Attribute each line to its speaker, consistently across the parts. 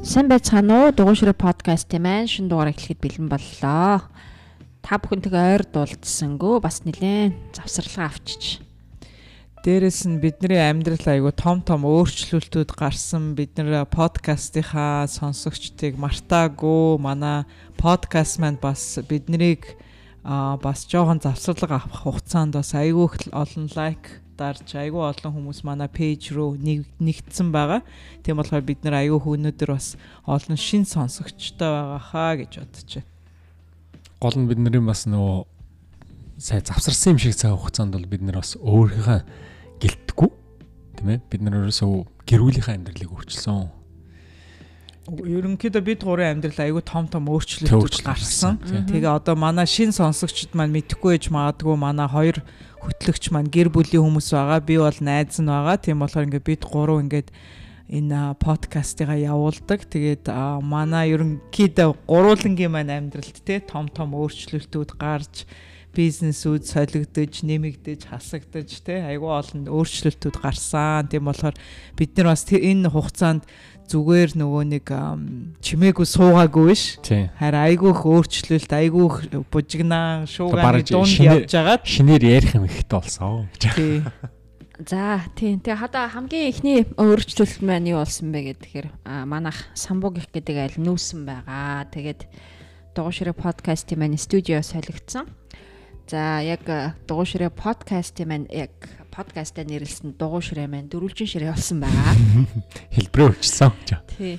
Speaker 1: Сайн байцгаана уу? Дугуйшрэ подкаст юм аа. Шин дугаар эхлэхэд бэлэн боллоо. Та бүхэнтэйгээ ойр дуулдсангөө бас нилээн завсарлага авчиж.
Speaker 2: Дээрэс нь бидний амьдрал айгу том том өөрчлөлтүүд гарсан. Бид нэр подкастынхаа сонсогчдыг мартаагүй. Манай подкаст маань бас биднийг а бас жоохон завсарлага авах хугацаанд бас айгүй олон лайк дарж айгүй олон хүмүүс манай пэйж рүү нэгдсэн байгаа. Тийм болохоор бид нар айгүй өнөөдөр бас олон шин сонсогчтой байгаа хаа гэж бодож байна.
Speaker 3: Гол нь бидний бас нөгөө сай завсарсан юм шиг цаг хугацаанд бол бид нар бас өөрийнхөө гэлтгүү тийм ээ бид нар ерөөсөө гэрүүлийнхээ амьдралыг өөрчилсөн
Speaker 2: ерөнхийдөө бид гурван амьдрал айгүй том том өөрчлөлтүүд гарсан. Тэгээ одоо манай шин сонсогчд маань мэдхгүй ээж магадгүй манай хоёр хөтлөгч маань гэр бүлийн хүмүүс байгаа. Би бол найз нь байгаа. Тийм болохоор ингээд бид гурав ингээд энэ подкастыгаа явуулдаг. Тэгээд манай ерөнхийдөө гурвуулангийн маань амьдралд те том том өөрчлөлтүүд гарч бизнесүүд солигдож, нэмэгдэж, хасагдаж те айгүй олон өөрчлөлтүүд гарсан. Тийм болохоор бид нар бас энэ хугацаанд зүгээр нөгөө нэг чимээгүй суугаагүй биш. Харин айгүйх өөрчлөлт, айгүйх бужигнаа, шуугааны дунд явж байгаад
Speaker 3: шинээр ярих юм ихтэй болсон гэж.
Speaker 1: За тийм. Тэгээ хада хамгийн ихний өөрчлөлт маань юу болсон бэ гэхээр манайх самбуг их гэдэг аль нүүсэн байгаа. Тэгээд дугуйшрэ подкастын маань студио солигдсон. За яг дугуйшрэ подкастын маань яг подкастаа нэрлсэн дугуй ширээ маань дөрвөлжин ширээ болсон байгаа.
Speaker 3: Хэлбэрээ өөрчилсөн.
Speaker 1: Тий.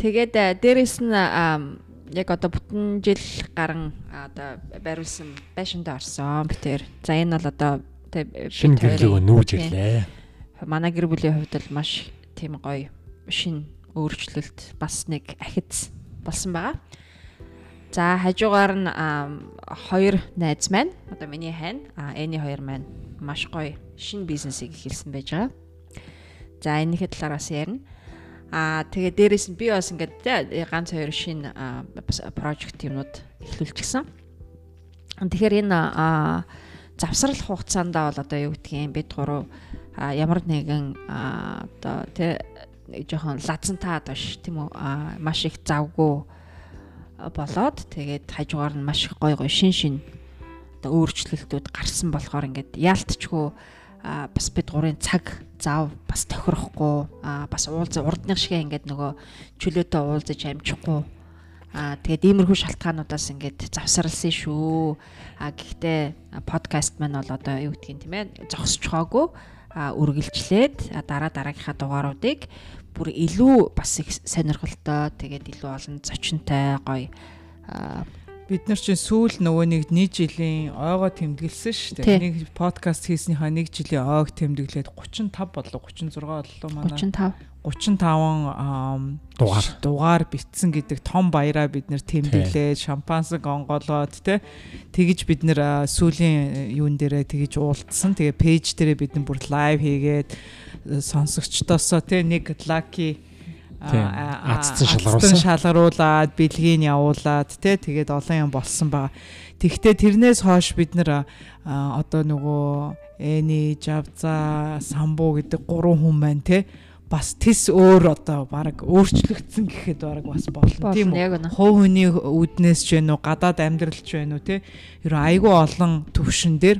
Speaker 1: Тэгээд э, дээрэс нь яг одоо бүтэн жил гарan одоо бариулсан байшинтай орсон битэр. За энэ бол одоо
Speaker 3: шинэ гэрлөөгөө нүүж ирлээ.
Speaker 1: Манай гэр бүлийн хувьд бол маш тийм гоё шинэ өөрчлөлт бас нэг ахиц болсон байгаа. За хажуугаар нь хоёр найз маань одоо миний хайн а Эни хоёр маань маш гоё шинэ бизнесийг эхэлсэн байж байгаа. За энэхээ талаар бас ярина. Аа тэгээ дээрэс нь би бас ингээд ганц хоёр шинэ прожект юмнууд эхлүүлчихсэн. Тэгэхээр энэ завсрал хугацаанд бол одоо юу гэдгийг бид гурав ямар нэгэн одоо тэ жоохон лазантаад баш тийм үү маш их завгүй болоод тэгээд хажуугаар нь маш гой гой шин шин одоо өөрчлөлтүүд гарсан болохоор ингээд яалтчгүй бас бид гурийн цаг зав бас тохирохгүй бас уулз урдных шиг ингээд нөгөө чөлөөтэй уулзаж амжихгүй Аа тэгээд иймэрхүү шалтгаануудаас ингээд завсарлсан шүү. А гэхдээ подкаст маань бол одоо юу гэдгийг тийм ээ зогсчихоогүй а үргэлжлээд дараа дараагийнхаа дугааруудыг бүр илүү бас их сонирхолтой тэгээд илүү олон зочинтой гоё
Speaker 2: бид нар чинь сүүл нөгөө нэг нэг жилийн ойгоо тэмдэглэсэн шүү дээ. Нэг подкаст хийснийхаа нэг жилийн ойг тэмдэглээд 35 болов 36 боллоо
Speaker 1: манай. 35
Speaker 2: 35 дугаар дугаар битсэн гэдэг том баяраа бид нэр тэмдэглээд шампансаг онгоолоод те тэгж бид нэр сүүлийн юун дээрээ тэгж уулдсан. Тэгээ пэйж дээрээ бид нар бүр лайв хийгээд сонсогчдоосоо те нэг лаки
Speaker 3: Аацсан шалгаруулсан.
Speaker 2: Шалгаруулад, бэлгийг явуулаад тий тэгээд олон юм болсон байгаа. Тэгвэл тэрнээс хойш бид нэр одоо нөгөө Эни, Жавза, Самбу гэдэг гурван хүн байна тий бас тис өөр одоо баг өөрчлөгдсөн гэхэд баг бас болно тийм үү. Хов хүний үднээс ч вэ нү гадаад амьдрал ч вэ нү те. Ер айгүй олон төвшин дээр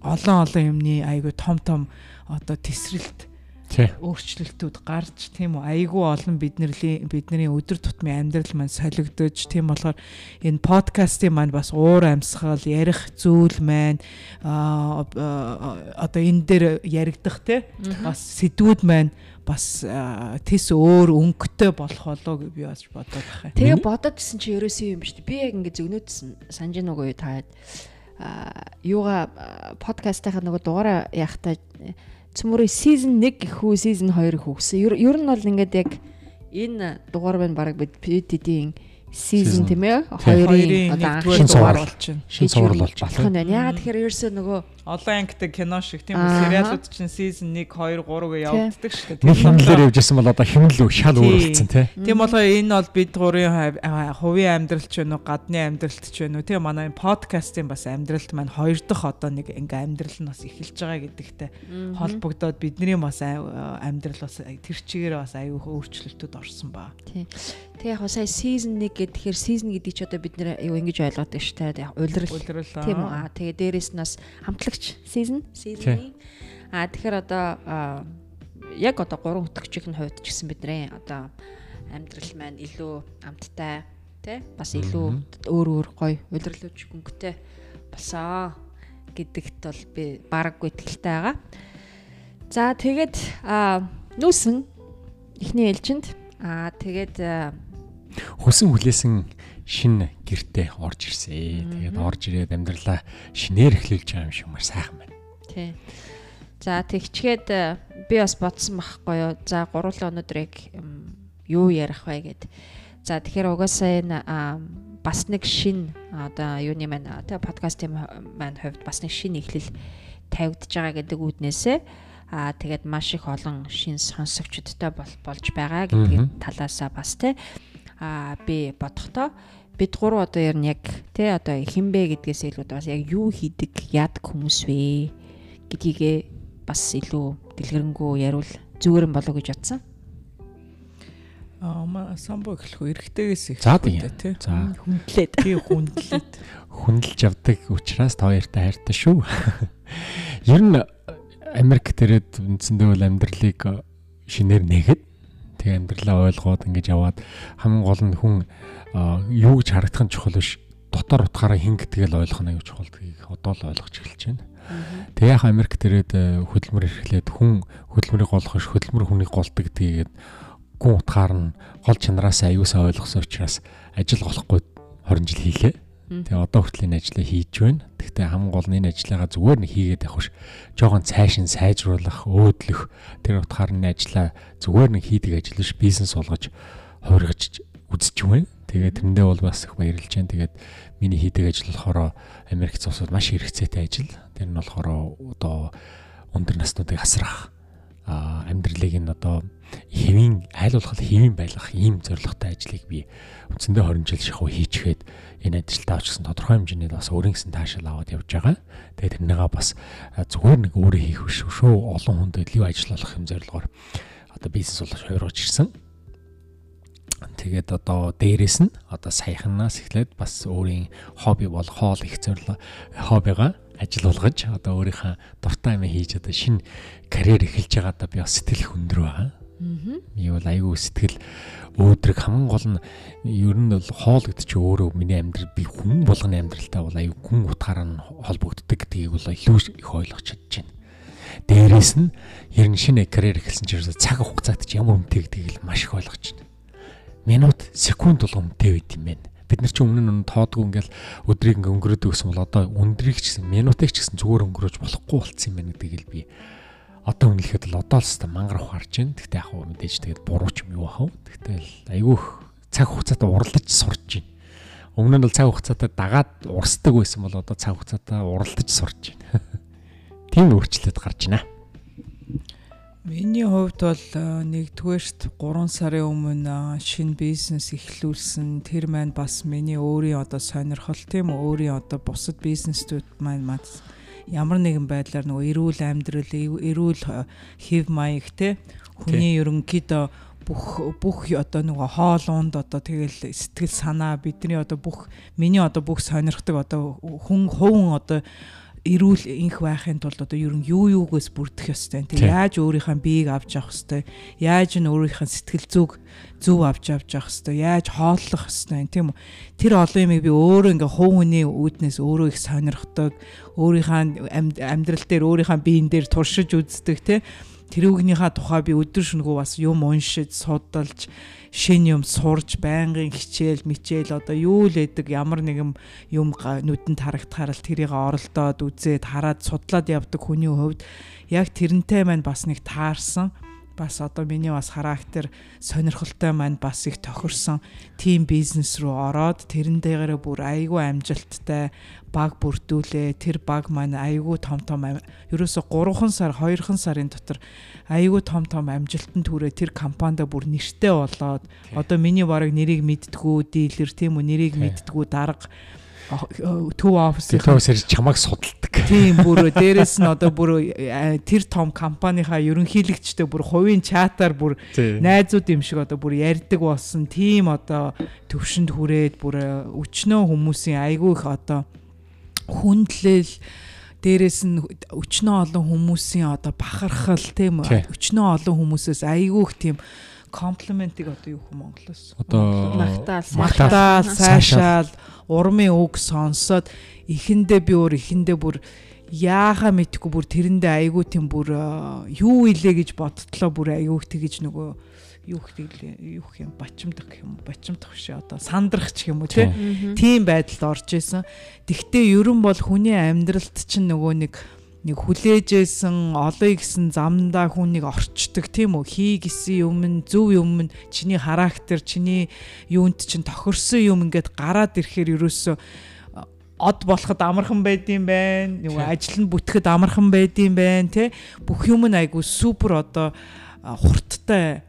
Speaker 2: олон олон юмны айгүй том том одоо тесрэлт өөрчлөлтүүд гарч тийм үү айгүй олон бидний бидний өдөр тутмын амьдрал маань солигдож тийм болохоор энэ подкастын маань бас уур амьсгал ярих зүйл маань одоо энэ дээр яригдах те бас сэдвүүд маань бас тис өөр өнгөтэй болох болоо гэж би бас бодоод байна.
Speaker 1: Тэгээ бодоод гисэн чи ерөөсөө юм шүү дээ. Би яг ингэ зөгнөөдсөн санаж нүгөө таад юугаа подкастынхаа нөгөө дугаараа яхахтаа цөмөрөө season 1 гэх үү season 2 гэх үгсэн. Ер нь бол ингээд яг энэ дугаар байна баг бид PTD-ийн season тийм ээ хоёрын одоо анхны дугаар болж байна.
Speaker 3: Шин цуврал болж
Speaker 1: байна. Яагаад тэгэхээр ерөөсөө нөгөө
Speaker 2: олон ангитай кино шиг тийм үү сериалууд чинь season 1 2 3 гээ явагддаг шүү дээ.
Speaker 3: Нэг хэмнэлээр явж исэн бол одоо хэмнэл шал өөр болсон тий.
Speaker 2: Тийм болохоор энэ бол бид гурийн хувийн амьдралч байна уу, гадны амьдралч байна уу. Тийм манай подкастын бас амьдралт маань хоёр дахь одоо нэг ингээ амьдрал нь бас эхэлж байгаа гэдэгтэй холбогдоод бидний бас амьдрал бас тэр чигээр бас аюух өөрчлөлтүүд орсон ба.
Speaker 1: Тий. Тэгээ яг сая season 1 гэхээр season гэдэг чи одоо бид нэр юу ингэж ойлгоод байна шүү дээ. Улирал. Тийм үү. Аа тэгээ дээрэс нь бас хамтлагч season? Season. Аа тэгэхээр одоо яг одоо гурван хөтгчийн хувьд ч гэсэн бидний одоо амьдрал маань илүү амттай тий бас илүү өөр өөр гоё улирлууч өнгөтэй болсоо гэдэгт бол би бараггүй итгэлтэй байгаа. За тэгээд нүүсэн эхний ээлжинд аа тэгээд
Speaker 3: Хүсэн хүлээсэн шин гэртээ орж ирсэн. Тэгээд орж ирээд амьдралаа шинээр эхлүүлж байгаа юм шиг маш сайхан байна.
Speaker 1: Тий. За тэгчгээд э, би бас бодсон байхгүй юу. За гурлаа өнөөдрийг юу ярих вэ гэд. За тэгэхээр угаасаа энэ бас нэг шин одоо юуны маань тэ подкастын маань хувьд бас нэг шин эхлэл тавигдж байгаа гэдэг үүднээсээ аа тэгээд маш их олон шин сонсогчдтой бол болж байгаа гэдгийг талаасаа бас тэ би бодохдоо бид гурав одоо ер нь яг тэ одоо хинбэ гэдгээс илүү бас яг юу хийдэг яадаг хүмүүс вэ гэдгийгээ бас илүү дэлгэрэнгүй яривал зүгээр юм болоо гэж бодсон.
Speaker 2: Аа маа самбо эхлэх үү эргэтэйгээс их.
Speaker 3: Тийм.
Speaker 2: тий.
Speaker 3: За
Speaker 1: Хүндлээд.
Speaker 2: Би хүндлээд.
Speaker 3: хүндэлж явдаг учраас та хоёртай хайртай шүү. Ер нь Америк дээрээд үндсэндээ бол амьдралыг шинээр нэгэд тэг амьдралаа ойлгоод ингэж яваад хамгийн гол нь хүн юу гэж харагдах нь чухал биш дотор утгаараа хин гэдгээл ойлгох нь аюу чухал гэдгийг одоо л ойлгож эхэлж байна. Тэг яг Америк дээрээд э, хөдөлмөр эрхлээд хүн хөдөлмөрийг голох биш хөдөлмөр хүнийг голдог гэдгийг гүн утгаар нь гол чанараас аюусаа ойлгосон учраас ажил голохгүй 20 жил хийлээ. Тэгээ одоо хүртэл энэ ажлаа хийж байна. Гэхдээ хамгийн гол нь энэ ажлаагаа зүгээр нэг хийгээд явах биш. Жогон цаашин сайжруулах, өөдлөх тэр утгаар энэ ажлаа зүгээр нэг хийдэг ажил биш бизнес болгож хувиргаж үзэж байна. Тэгээд тэрэндээ бол бас их баярлж байна. Тэгээд миний хийдэг ажил болохоор Америк цусууд маш хэрэгцээтэй ажил. Тэр нь болохоор одоо өндөр наснуудыг асрах а амьдралыг нь одоо хэвийн айл болох хэвийн байлгах ийм зорилготой ажлыг би үндсэндээ 20 жил шахуу хийчихэд энэ ажилдаа очсон тодорхой хэмжээний бас өөрийн гэсэн таашаал аваад явж байгаа. Тэгээд тэрнийгаа бас зүгээр нэг өөрөө хийх биш шүү. Олон хүнд илүү ажиллах юм зорилгоор одоо бизнес болгож хувиргаж ирсэн. Тэгээд одоо дээрэс нь одоо саяханаас эхлээд бас өөрийн хобби бол хоол их зорилго хоббигаа ажил болгож одоо өөрийнхөө дуртай юм хийж одоо шинэ карьер эхэлж байгаадаа би бас сэтгэл хөндөр байгаа. Би бол айгүй сэтгэл өөдрөг хамгийн гол нь ер нь бол хоол гэдэг чи өөрөө миний амьдрал би хүн болгоны амьдралтай бол айгүй гүн утгаараа нь холбогддог гэдгийг бол илүү их ойлгож чадж байна. Дээрээс нь ер нь шинэ карьер эхэлсэн чинь цаг хугацаат чи ямар үнэтэй гэдгийг л маш их ойлгож байна. Минут, секунд бол үнэтэй байд юм байна. Бид нар чи өмнө нь тоодгүй ингээл өдрийг ингээ өнгөрөөдөг гэсэн бол одоо өндрийг ч гэсэн минутыг ч гэсэн зүгээр өнгөрөөж болохгүй болцсон юм байна гэдгийг л би одоо үнэлэхэд л одоо л хэвээр мангар ухаарч байна. Гэхдээ яг хөө мэдээж тэгээд буруу ч юм юу ахав. Гэхдээ л айгүйх цаг хугацаатай уралдаж сурж байна. Өмнө нь бол цаг хугацаатай дагаад урсдаг байсан бол одоо цаг хугацаатай уралдаж сурж байна. Тийм өөрчлөлт гарч байна.
Speaker 2: Миний хувьд бол э, нэгдүгээрт 3 сарын өмнө э, шинэ бизнес эхлүүлсэн. Тэр маань бас миний өөрийн одоо сонирхол тийм өөрийн одоо бусад бизнесүүд маань мас ямар нэгэн байдлаар нөгөө эрүүл амьдрал, эрүүл э, хэв маяг те хүний ерөнхийдөө бүх бүх одоо нөгөө хоол унд одоо тэгэл сэтгэл санаа бидний одоо бүх миний одоо бүх сонирхдаг одоо хүн хуван одоо эрүүл инх байхын тулд одоо ер нь юу юугээс бүрдэх ёстой.
Speaker 3: Тийм.
Speaker 2: яаж өөрийнхөө биеийг авч явах ёстой. Яаж нь өөрийнхөө сэтгэл зүг зөв авч явж явах ёстой. Яаж хооллох ёстой тийм үү. Тэр олон юмыг би өөрөө ингээ хувь хүний үүднээс өөрөө их сонирхдог. Өөрийнхөө амьд- амьдрал дээр өөрийнхөө биеийн дээр туршиж үздэг тийм тэрүүгнийхаа тухай би өдөр шөнөгүй бас юм уншиж, судалж, шин юм сурж, байнгын хичээл, мичээл одоо юу л эдэг ямар нэгэн юм нүдэнд харагдахаар л тэрийг оролдоод үзээд хараад судлаад явдаг хүний хувьд яг тэрнтэй маань бас нэг таарсан. бас одоо миний бас характер сонирхолтой маань бас их тохирсон тим бизнес руу ороод тэрэн дээрээ бүр айгүй амжилттай баг бүрдүүлээ. Тэр баг маань айгүй том том ерөөсө 3хан сар 2хан сарын дотор айгүй том том амжилтанд хүрээ тэр компанид бүр нэртэй болоод одоо миний барыг нэрийг мэдтгүү дилер тийм үү нэрийг мэдтгүү дарга төв офисын
Speaker 3: төвсэр чамайг судалдаг.
Speaker 2: Тийм бүр дээрэс нь одоо бүр тэр том компанийхаа ерөнхийлөгчтэй бүр хувийн чатаар бүр найзууд юм шиг одоо бүр ярьдаг болсон. Тийм одоо төвшөнд хүрээд бүр өчнөө хүмүүсийн айгүй их одоо хүндлэл дээрэс нь өчнөө олон хүмүүсийн одоо бахархал тийм өчнөө олон хүмүүсээс айгүйх тийм комплиментиг одоо юу хөө Монголоос?
Speaker 3: Одоо
Speaker 1: магтаал
Speaker 2: сайшаал урмын үг сонсоод ихэндээ би өөр ихэндээ бүр яахаа мэдхгүй бүр тэрэндээ айгүй тийм бүр юу илээ гэж бодтлоо бүр айгүйх тэгэж нөгөө юу хэлээ юу юм бачимдах гэх юм бачимдах биш одоо сандрах ч юм уу тийм байдалд орж исэн. Тэгвэл ерөн бол хүний амьдралд чинь нөгөө нэг нэг хүлээжсэн олоё гэсэн замдаа хүнийг орчдөг тийм үү хий гэсэн юм нь зөв юм нь чиний характер чиний юунд чинь тохирсон юм ингээд гараад ирэхээр ерөөсөө од болоход амархан байдсан байна. Нөгөө ажил нь бүтгэхэд амархан байдсан байна, тэ. Бүх юм нь айгу супер одоо хурдтай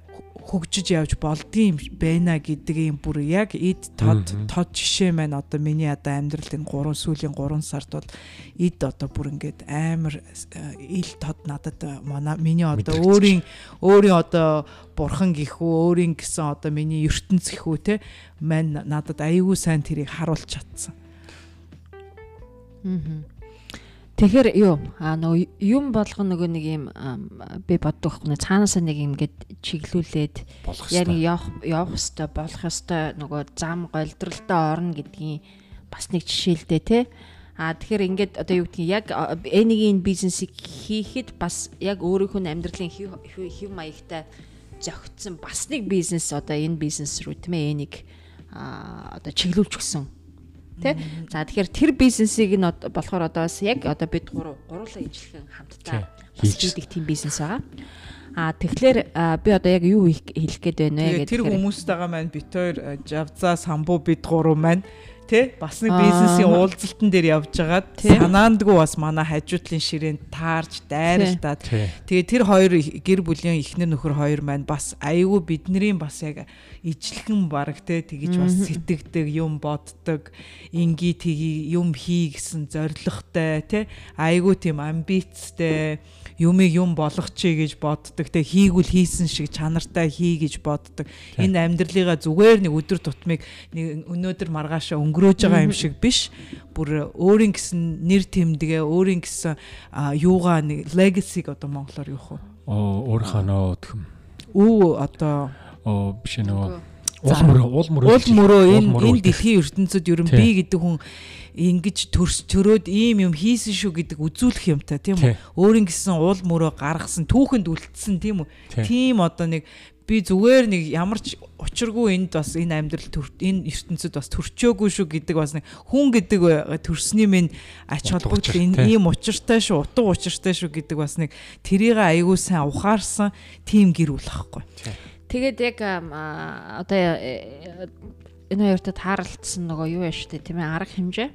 Speaker 2: хөгжиж явж болдгийм байна гэдэг юм бүр яг эд тод тод жишээ маань одоо миний одоо амьдралын 3 сүүлийн 3 сард бол эд одоо бүр ингээд амар э, ил тод надад манай миний одоо өөрийн өөрийн одоо бурхан гихүү өөрийн гэсэн одоо миний ертөнц гихүү те маань надад аягүй сайн тэрийг харуулж чадсан.
Speaker 1: Аа Тэгэхээр юу а нөгөө юм болгоно нөгөө нэг юм би боддог байхгүй цаанаасаа нэг юм гээд чиглүүлээд яг нэг явах явах хэвээр болох хэвээр нөгөө зам голдролтой орно гэдгийн бас нэг жишээ л дээ те а тэгэхээр ингээд одоо юу гэдгийг яг энийг бизнесийг хийхэд бас яг өөрийнхөө амьдралын хэв маягтай зөгцсөн бас нэг бизнес одоо энэ бизнес рүү тийм ээ энийг а одоо чиглүүлж Тэ? За тэгэхээр тэр бизнесийг нь болохоор одоо бас яг одоо бид гурав гурлаа ижилхэн хамтдаа хийдэг тийм бизнес байгаа. А тэгэхээр би одоо яг юу хэлэх гээд байна вэ
Speaker 2: гэдэг. Тэр хүмүүстэйгээ маань бит хоёр Жавза самбуу бид гурав маань Тэ? Бас нэг бизнесийн уулзалтан дээр явж байгаад санаандгүй бас манай хажуудлын ширээнд таарж дайралтаад тэгээ тэр хоёр гэр бүлийн эхнэр нөхөр хоёр маань бас айгүй бидний бас яг ижлэхэн баг те тэгэж бас сэтгэдэг юм боддог инги тгий юм хий гэсэн зоригтой те айгүй тийм амбицтай юмыг юм болгочихъя гэж боддог. Те хийгүүл хийсэн шиг чанартай хий гэж боддог. Энэ амьдралыгаа зүгээр нэг өдөр тутмыг нэг өнөөдөр маргаашаа өнгөрөөж байгаа юм шиг биш. Бүр өөрийн гэсэн нэр тэмдэгэ өөрийн гэсэн юугаа нэг legacy-г одоо монголоор юу хөө
Speaker 3: оо өөрийнхөө нөө
Speaker 2: үү одоо
Speaker 3: оо биш нөгөө уул мөрөө уул мөрөө
Speaker 2: уул мөрөө энэ энэ дэлхийн ертөнцид ерөн би гэдэг хүн ингэж төрс төрөөд ийм юм хийсэн шүү гэдэг үзүүлэх юм та тийм үү? Өөрийн гэсэн уул мөрөө гаргасан түүхэнд үлдсэн тийм үү? Тийм одоо нэг би зүгээр нэг ямар ч учиргүй энд бас энэ амьдрал энэ ертөнцид бас төрчөөгүй шүү гэдэг бас нэг хүн гэдэг төрсний минь ач холбогдол энэ ийм учиртай шүү утга учиртай шүү гэдэг бас нэг тэрийг аягүй сайн ухаарсан тийм гэр бүл ахгүй
Speaker 1: тэгээд яг одоо э, энэ хоёртод тааралцсан нөгөө юу яаш тэ тийм ээ арга хэмжээ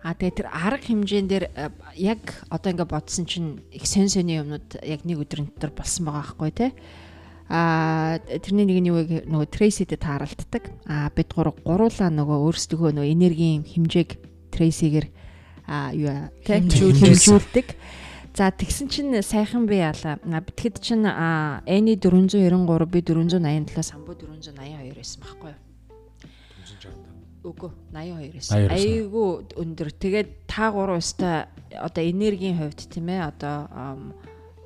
Speaker 1: А тэгээ тэр арга хэмжээн дээр э, яг одоо ингээ бодсон чинь их сэн сэний юмнууд яг нэг өдрийн дотор болсон байгаа байхгүй тий. А тэрний нэг нь юу вэ нөгөө трейсидэд тааралддаг. А бид гур гуруулаа нөгөө өөрсдөө нөгөө энергийн хэмжээг трейсигээр а юу хэмжүүлдэг. За тэгсэн чинь сайхан би яла. Тэгэхэд чинь Эни 493 би 487 самбуу 482 байсан байхгүй юу? Үгүй 82-ээс. Айгүй өндөр. Тэгээд та гурав өстой одоо энергийн хувьд тийм ээ одоо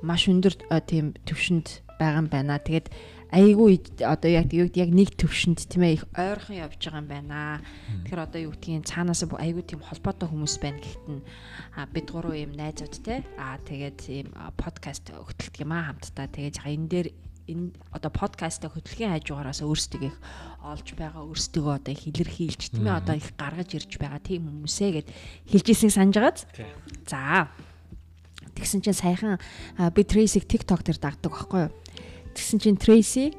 Speaker 1: маш өндөр тийм төвшөнд байгаа юм байна. Тэгээд айгүй одоо яг яг нэг төвшөнд тийм ээ их ойрхон явж байгаа юм байна. Тэгэхээр одоо юу гэдгийг цаанаас айгүй тийм холбоотой хүмүүс байна нь бид гурав ийм найзууд те аа тэгээд ийм подкаст өгтөлдөг юм аа хамтдаа. Тэгээд энэ дээр энэ одоо подкастаа хөтөлгийн хажуугараас өөрсдөө их олж байгаа өөрсдөө одоо их илэрхийлж тийм ээ одоо их гаргаж ирж байгаа тийм хүмүүсээ гэд хэлж ирснийг санаж байгааз. За. Тэгсэн чинь саяхан би Трейсиг TikTok дээр дагдаг байхгүй юу? тэгсэн чинь Tracy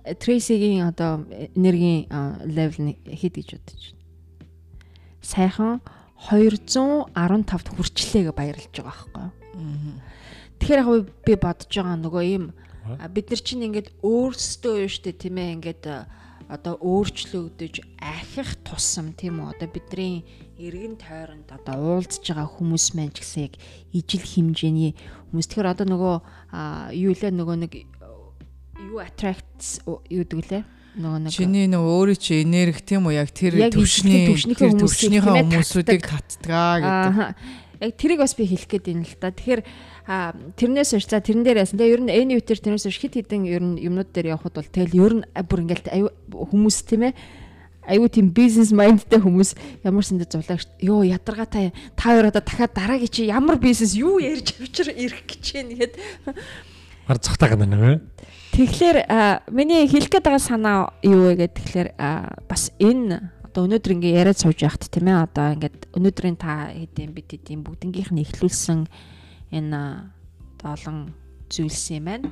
Speaker 1: Tracy-гийн одоо энергийн левел хэд гэж бодож байна. Сайхан 215-д хүрчлээ гэж баярлж байгаа байхгүй юу? Тэгэхээр яг би бодож байгаа нөгөө ийм бид нар чинь ингээд өөрсдөө юу штэ тийм ээ ингээд одоо өөрчлөгдөж ахих тусам тийм үү? Одоо бидний эргэн тойронд одоо уулзж байгаа хүмүүс маань ч гэсэн яг ижил хэмжээний хүмүүс. Тэгэхээр одоо нөгөө юу лээ? нөгөө нэг юу attracts юу гэдэг лээ? нөгөө нэг
Speaker 2: чиний нөгөө өөрийн чи энерги тийм үү? Яг тэр төвшний
Speaker 1: төвшнийхээ
Speaker 2: хүмүүсүүдийг татдгаа гэдэг.
Speaker 1: Яг тэрийг бас би хэлэх гээд байна л да. Тэгэхээр тэрнээс ш за тэрэн дээр яасан. Тэгээ ер нь энэ үтер тэрнээс ш хит хитэн ер нь юмнууд дээр явхад бол тэгэл ер нь бүр ингээл хүмүүс тийм ээ. Аюу тийм бизнес майндтай хүмүүс ямар сандэ зулаач ёо ядаргаатай. Та хоёр одоо дахиад дараагийн чи ямар бизнес юу ярьж авчир ирэх гэж байна гэхэд.
Speaker 3: Гар цогтаа гэнэ нэ.
Speaker 1: Тэгэхээр миний хэлэх гээд байгаа санаа юу вэ гэхэд тэгэхээр бас энэ одоо өнөөдөр ингээ яриад сууж яхад тийм ээ одоо ингээд өнөөдрийн та хэдийн бид хэдийн бүгднгийнх нь ихлүүлсэн энэ олон зүйлс юм байна.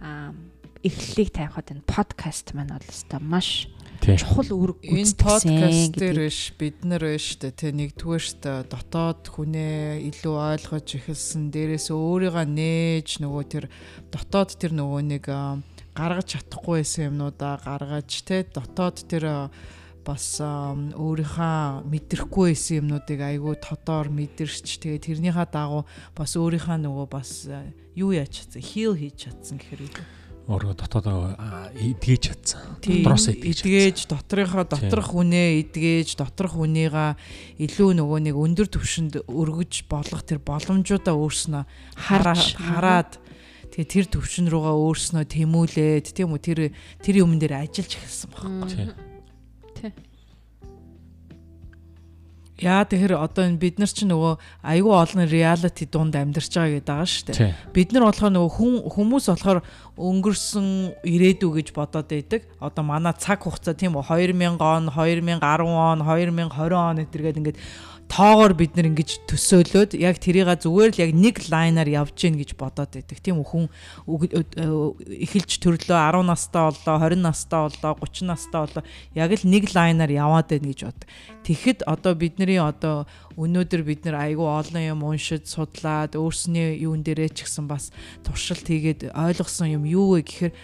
Speaker 1: Аа эхлэлийг тавихад энэ подкаст маань бол өстой маш чухал үүрэг
Speaker 2: гүйцэтгэсэн. Энэ подкаст дээр биш бид нар биш тэ тэ нэгдүгээр штэ дотоод хүнээ илүү ойлгож эхэлсэн. Дээрээс өөрийгөө нээж нөгөө тэр дотоод тэр нөгөө нэг гаргаж чадахгүй байсан юмнуудаа гаргаж тэ дотоод тэр бас өөрийнхөө мэдрэхгүй байсан юмнуудыг айгүй тодоор мэдэрч тэгээ тэрнийхээ дагуу бас өөрийнхөө нөгөө бас юу яаж чадсан? Хил хийж чадсан гэхээр
Speaker 3: өөрөө дотоод эдгэж чадсан.
Speaker 2: Дотроос эдгэж, доторынхоо доторх хүнээ эдгэж, доторх хүнийгаа илүү нөгөө нэг өндөр түвшинд өргөж болох тэр боломжуудаа өөрснөө хараад тэгээ тэр төвшин рүүгээ өөрснөө тэмүүлээд тийм үү? Тэр тэр юмн дээр ажиллаж эхэлсэн байхгүй. Яа тэгэхээр одоо энэ бид нар ч нөгөө айгүй олон reality дунд амьдарч байгаа гэдэг байгаа шүү дээ. Бид нар болохоор нөгөө хүн хүмүүс болохоор өнгөрсөн ирээдүй гэж бодоод байдаг. Одоо манай цаг хугацаа тийм үү 2000 он, 2010 он, 2020 он гэтэргээд ингээд тоогоор бид нар ингэж төсөөлөөд яг тэрийг зүгээр л яг нэг лайнаар явж гин гэж бодоод байдаг. Тийм хүн эхэлж төрлөө 10 настай боллоо, 20 настай боллоо, 30 настай боллоо. Яг л нэг лайнаар яваад байна гэж бод. Тэгэхэд одоо бидний одоо өнөөдөр бид нар айгүй олон юм уншиж судлаад өөрсний юун дээрээ ч гэсэн бас туршилт хийгээд ойлгосон юм юу вэ гэхээр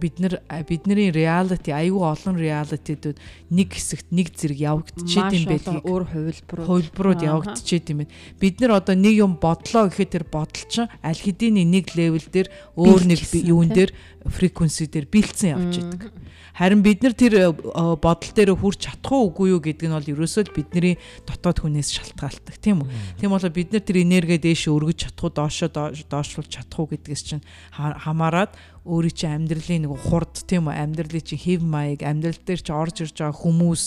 Speaker 2: бид нар бидний reality аюу олон realitydүүд нэг хэсэгт нэг зэрэг явагдчихэд юм байлгийг.
Speaker 1: өөр хувилбарууд.
Speaker 2: Хувилбарууд явагдчихэд юм. Байна. Бид нар одоо нэг юм бодлоо гэхэд тэр бодол чинь аль хэдийн нэг level дээр өөр нэг юун дээр frequency дээр бэлдсэн явж идэг. Харин бид нар тэр э, бодол дээр хүрч чадах уугүй юу гэдэг нь бол ерөөсөө л бидний дотоод хүнээс шалтгаалдаг тийм үү. Тийм болоо бид нар тэр энерги дээш өргөж чадах уу доошоо доошлуулж чадах уу гэдгээс чинь хамаарад өөрийн чинь амьдралын нэг хурд тийм үү амьдралын чинь хэв маяг амьдрал дээр чинь орж ирж байгаа хүмүүс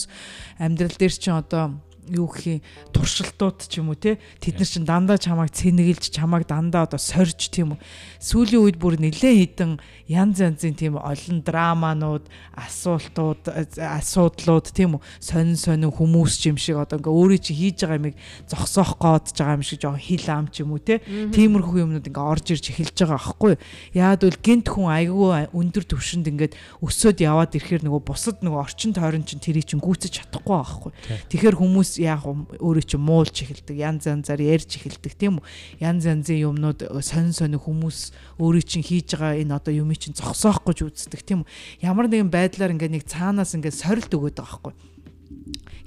Speaker 2: амьдрал дээр чинь одоо юу гэх юм туршилтууд ч юм уу те? Тэд нар чинь дандаа чамайг цэнэгэлж чамайг дандаа одоо сорж тийм үү? Сүүлийн үед бүр нэлээд хідэн янз янзын тийм олон драманууд асуултууд асуудлууд тийм үү? Сонин сонин хүмүүс ч юм шиг одоо ингээ өөрөө чи хийж байгаа юмыг зогсоох гоод байгаа юм шиг жоохон хил ам ч юм уу те? Тиймэрхүү юмнууд ингээ орж ирж эхэлж байгаа аахгүй. Яад бол гинт хүн айгүй өндөр төвшөнд ингээд өсөөд яваад ирэхээр нөгөө бусад нөгөө орчин тойрон чинь тэрийг чинь гүйцэж чадахгүй байхгүй тэгэхээр хүмүүс яг өөрөө чи муулж эхэлдэг янз янзаар ярьж эхэлдэг тийм үү? Янз янзын юмнууд сонин сонин хүмүүс өөрөө чинь хийж байгаа энэ одоо юмыг чинь зогсоох гэж үздэг тийм үү? Ямар нэгэн байдлаар ингээ нэг цаанаас ингээ сорилт өгöd байгаа байхгүй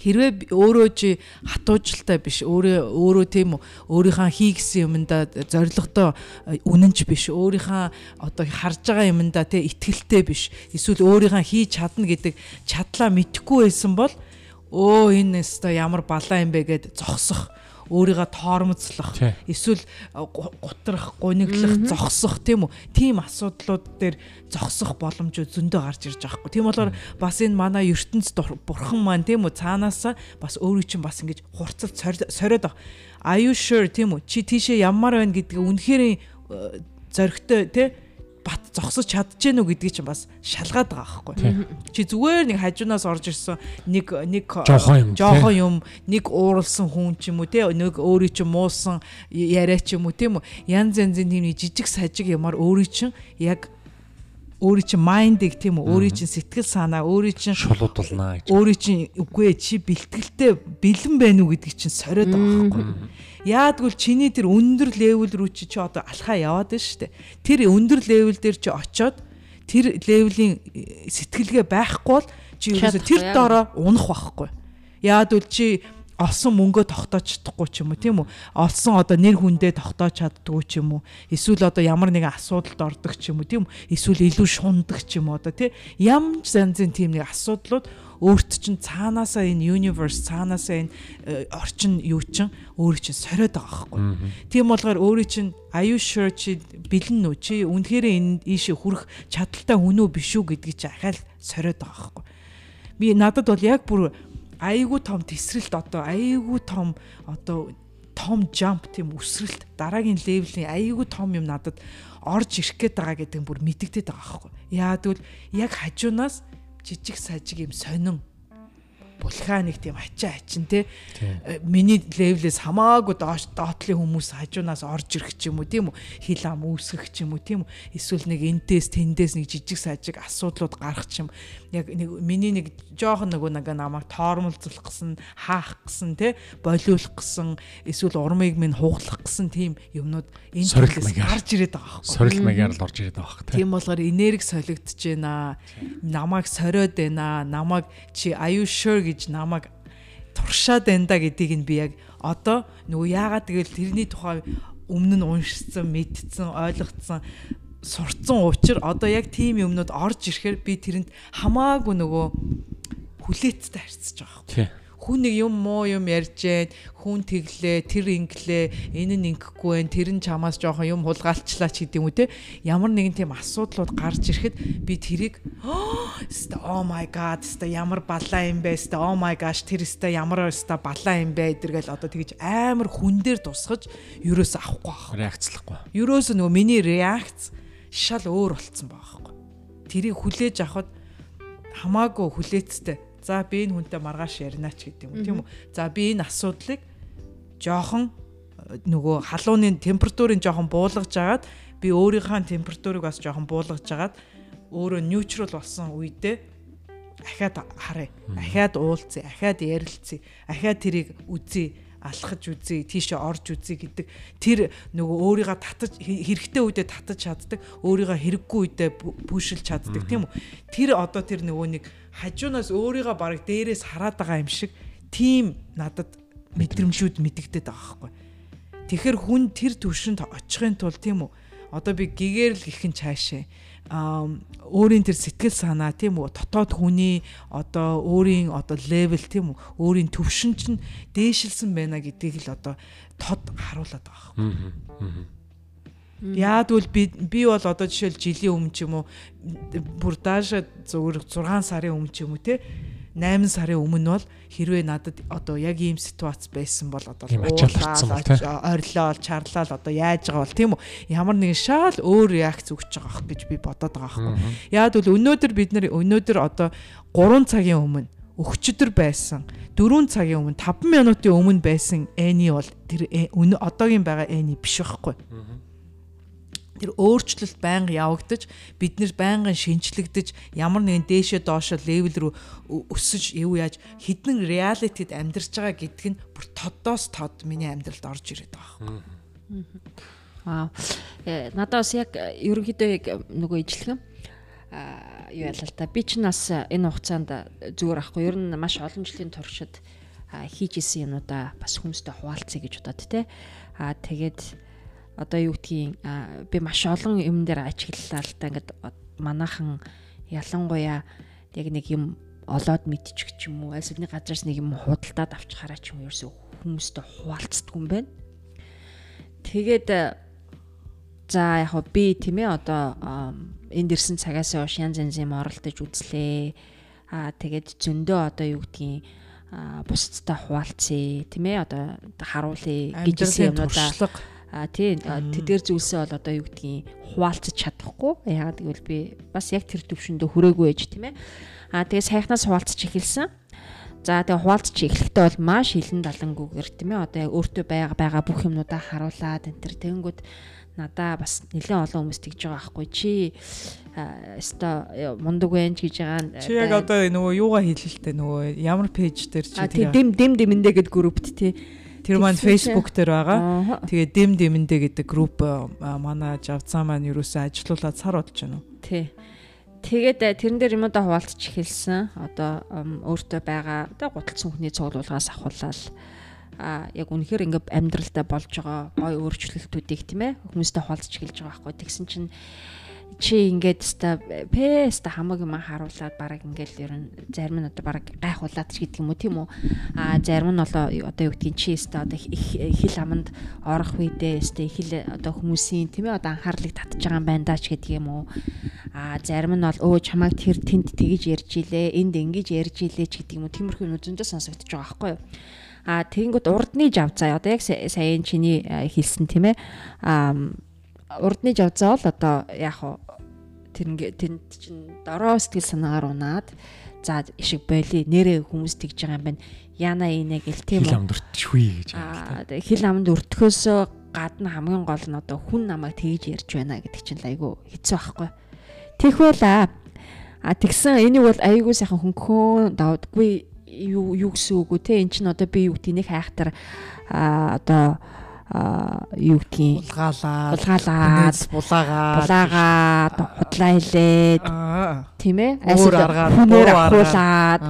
Speaker 2: хэрвээ өөрөө чи хатуужлалтай биш өөрөө өөрөө тийм үү? Өөрийнхөө хийгсэн юмдаа зоригтой үнэнч биш өөрийнхөө одоо харж байгаа юмдаа те итгэлтэй биш. Эсвэл өөрийнхөө хийж чадна гэдэг чадлаа мэдхгүй байсан бол өө энэ өстой ямар балаа юм бэ гэд зогсох өөрийгөө тоормцлох эсвэл гутрах гуниглах зогсох тийм үү? Тийм асуудлууд дээр зогсох боломжууд зөндөө гарч ирж байгаа хгүй тийм болохоор бас энэ манай ертөнц бурхан маань тийм үү? Цаанаасаа бас өөрийн чинь бас ингэж хурцлт сориод байгаа are you sure? Тийм үү? Чи тийшээ ямар байна гэдгээ үнэхээр зөрөгтэй тийм бат зогсож чадчихэв нү гэдгийг чинь бас шалгаад байгаа байхгүй. Чи зүгээр нэг хажуунаас орж ирсэн нэг нэг жоохон юм нэг ууралсан хүн ч юм уу те нэг өөрийн чинь муусан яриа ч юм уу тийм үү янз янзын тийм жижиг сажиг ямар өөрийн чинь яг өөрийн чинь майндыг тийм үү өөрийн чинь сэтгэл санаа өөрийн чинь
Speaker 3: шулуудулнаа гэж.
Speaker 2: өөрийн чинь үгүй чи бэлтгэлтэй бэлэн байна уу гэдгийг чинь сориод байгаа байхгүй. Яадгүй чиний тэр өндөр левел рүү чи чи одоо алхаа яваад байна шүү дээ. Тэр өндөр левел дээр чи очоод тэр левелийн сэтгэлгээ байхгүй бол чи ерөөсө тэр доороо унах байхгүй. Яадгүй чи олсон мөнгөө тогтоож чадахгүй ч юм уу тийм үү? Олсон одоо нэр хүндээ тогтоож чаддгүй ч юм уу? Эсвэл одоо ямар нэгэн асуудалд ордог ч юм уу тийм үү? Эсвэл илүү шундаг ч юм уу одоо тий ямар занзын тийм нэг асуудлууд өөрт чинь цаанаасаа энэ universe цаанаасаа энэ э, орчин юу чин өөр чинь сориод байгаа байхгүй. Тийм болгоор өөрийн чинь are you sure чи бэлэн үү? Чи үнэхээр энэ ийшээ хүрэх чадaltaй хүн үү биш үү гэдгийг чи ахаал сориод байгаа байхгүй. Би надад бол яг бүр айгүй том тесрэлт одоо айгүй том одоо том jump тийм өсрэлт дараагийн левелийн айгүй том юм надад орж ирэх гээд байгаа гэдэг нь бүр мэдэгдээд байгаа байхгүй. Яагад бол яг хажуунаас жижиг сажиг юм сонин вулканик тийм ачаа ачин те. Миний левлээс хамаагүй доош доотлын хүмүүс хажуунаас орж ирэх ч юм уу тийм үү? Хил ам үүсгэх ч юм уу тийм үү? Эсвэл нэг энтээс тэндээс нэг жижиг сажиг асуудлууд гарах ч юм. Яг нэг миний нэг жоохон нөгөө нэг намайг тоормолцох гэсэн хаах гэсэн те? Болиулах гэсэн эсвэл урмыг минь хуглах гэсэн тийм юмнууд энэ
Speaker 3: төрөлөөс
Speaker 2: гарч ирээд байгаа байхгүй.
Speaker 3: Сорил магаар л орж ирээд байгаа хэрэг
Speaker 2: тийм болохоор энерги солигдож байна. Намайг сориод байна. Намайг чи are you sure гэж намайг туршаад байна да гэдгийг нь би яг одоо нөгөө яагаад тэгэл тэрний тухай өмнө нь уншсан, мэдсэн, ойлгоцсон сурцсан учир одоо яг тийм юмнууд орж ирэхээр би тэрэнд хамаагүй нөгөө хүлээцтэй харьцаж байгаа юм. Хүн нэг юм муу юм ярьжээд хүн тэглээ тэр инглээ энэ нь ингэхгүй байх тэр нь чамаас жоохон юм хулгайлчлаа ч гэдэг юм уу те? Ямар нэгэн тийм асуудлууд гарч ирэхэд би тэрийг oh my god ста ямар балаа юм бэ ста oh my gosh тэр ста ямар ста балаа юм бэ гэдэргээл одоо тэгж амар хүн дээр тусгаж юурээс авахгүй байх
Speaker 3: реакцлахгүй.
Speaker 2: Юурээс нөгөө миний реакц шал өөр болцсон байгаа байхгүй. Тэрийг хүлээж авахд хамаагүй хүлээцтэй За би энэ хүнтэй маргааш ярина ч гэдэг юм тийм үү. За би энэ асуудлыг жоохон э, нөгөө халууны температурын жоохон буулгаж агаад би өөрийнхөө температурыг бас жоохон буулгаж агаад өөрөө neutral болсон үедээ ахаад харъя. Ахаад уулзъя, ахаад ярилцъя, ахаад тэрийг үзье алхаж үзье, тийшээ орж үзье гэдэг тэр нөгөө өөрийгөө татаж хэрэгтэй үедээ татаж чаддаг, өөрийгөө хэрэггүй үедээ бүшилж чаддаг тийм үү? Тэр одоо тэр нөгөө нэг хажуунаас өөрийгөө бараг дээрээс хараад байгаа юм шиг тийм надад мэдрэмжүүд мэдэгдээд байгаа байхгүй. Тэгэхээр хүн тэр төвшөнд очихын тулд тийм үү? Одоо би гэгээр л гихэн цаашаа өөрийн тэр сэтгэл санаа тийм үү? Дотоод хүний одоо өөрийн одоо левел тийм үү? Өөрийн төвшин чинь дээшилсэн байна гэдгийг л одоо тод харуулад байгаа юм. Яадвал би би бол одоо жишээл жилийн өмнө ч юм уу бүр даашаа зөвөр 6 сарын өмнө ч юм уу те 8 сарын өмнө бол хэрвээ надад одоо яг ийм ситуац байсан бол одоо ойрлоо чарлаа л одоо яаж байгаа бол тийм үү? Ямар нэгэн шал өөр реакц өгч байгаа ах гэж би бодоод байгаа байхгүй. Яг бол өнөөдөр бид нар өнөөдөр одоо 3 цагийн өмнө өгчдөр байсан 4 цагийн өмнө 5 минутын өмнө байсан эни бол тэр э, одоогийн байгаа эни биш байхгүй тэр өөрчлөлт байнга явагдаж бид нэр байнгын шинчлэгдэж ямар нэгэн дээшээ доошо левел рүү өсөж юу яаж хідэн реалитид амьдарч байгаа гэдг нь бүр тодоос тод миний амьдралд орж ирээд байгаа юм.
Speaker 1: Аа. Э, надаас яг ерөнхийдөө яг нөгөө ижлэгэн а юу ялаа л та би ч нас энэ хугацаанд зүгээр ахгүй ер нь маш олон жилийн туршид хийж исэн юмудаа бас хүмүүстэй хуваалцъя гэж бодоод те а тэгээд одоо юу гэдгийг би маш олон юм дээр ажиглалаа л та ингээд манайхан ялангуяа яг нэг юм олоод мэдчих ч юм уу? Аль нэг газраас нэг юм худалдаад авч хараа ч юм ерөөсөө хүмүүстэй хуваалцдаг юм байна. Тэгээд за яг би тийм ээ одоо энд ирсэн цагаас хойш янз янз юм оролдож үзлээ. Аа тэгээд зөндөө одоо юу гэдгийг бусдтай хуваалцъя. Тийм ээ одоо харуулъя гэж юмудаа А тий тэдгээр зүйлсээ бол одоо юу гэдгийг хуваалцаж чадахгүй. Яагаад гэвэл би бас яг тэр төвшөндөө хүрээгүй ээж тийм ээ. А тэгээ сайхнаас хуваалцаж эхэлсэн. За тэгээ хуваалцаж эхлэхдээ бол маш хилэн далангүйгээр тийм ээ одоо яг өөртөө байгаа байгаа бүх юмнуудаа харуулад энэ төр тэгэнгүүт надаа бас нэлээд олон хүмүүс тэгж байгаа байхгүй чи өсто мундаг байна гэж байгаа.
Speaker 2: Чи яг одоо нөгөө юугаа хэлэлтэй нөгөө ямар пэйж дээр чи
Speaker 1: тэгээ дэм дэм дэмэндээ гэд группт тий
Speaker 2: Тэр маань Facebook дээр байгаа. Тэгээ дэм дэмэндээ гэдэг групп манай Жавцаа маань юусэн ажилуулад сар болж байна уу?
Speaker 1: Тий. Тэгээд тэрэн дээр юмудаа хуваалцж эхэлсэн. Одоо өөртөө байгаа одоо гуталцсан хүний цуглуулгаас ахуулаад а яг үнэхээр ингээ амьдралдаа болж байгаа гой өөрчлөлтүүдийг тийм ээ хүмүүстэй хуваалцж эхэлж байгаа байхгүй. Тэгсэн чинь чи ингээд ста пэста хамаг юм харуулад бараг ингээд ер нь зарим нь одоо бараг гайхуулаад ч гэдэг юм уу тийм үү? А зарим нь одоо одоо юу гэдгийг чи ста одоо хил аманд орох үедээ ста хил одоо хүмүүсийн тийм ээ одоо анхаарлыг татж байгаа юм байна даа ч гэдэг юм уу? А зарим нь бол өө чамайг тэр тэнд тэгж ярьж илээ энд ингэж ярьж илээ ч гэдэг юм уу? Тиймэрхүү зөндөө сонсогдож байгаа байхгүй юу? А тэгэнгүүт урдны жавцаа одоо яг саяын чиний хэлсэн тийм ээ? А урдны жавцаа бол одоо яг тэр ингээ тэнд чин дороо сэтгэл санаагаар унаад за ишиг боли нэрээ хүмүүс тэгж байгаа юм байна. Яна инэ гэл тийм
Speaker 3: үү. Хил амд өртчихвээ гэж
Speaker 1: аа хил амд өртөхөөс гадна хамгийн гол нь одоо хүн намайг тэгж ярьж байна гэдэг чинь айгүй хэцүү байхгүй. Тэгвэл а тэгсэн энийг бол айгүй сайхан хөнгөн давдггүй юу юу гэсэн үг үү те эн чинь одоо би юу гэдэг нэг хайхтар а одоо юу гэдгийг?
Speaker 2: Булгаалаад
Speaker 1: булгаалаад
Speaker 2: булаагаад
Speaker 1: булаагаад худлаа хэлээд тийм ээ?
Speaker 2: Өөр аргаар
Speaker 1: хүнээр ахуулаад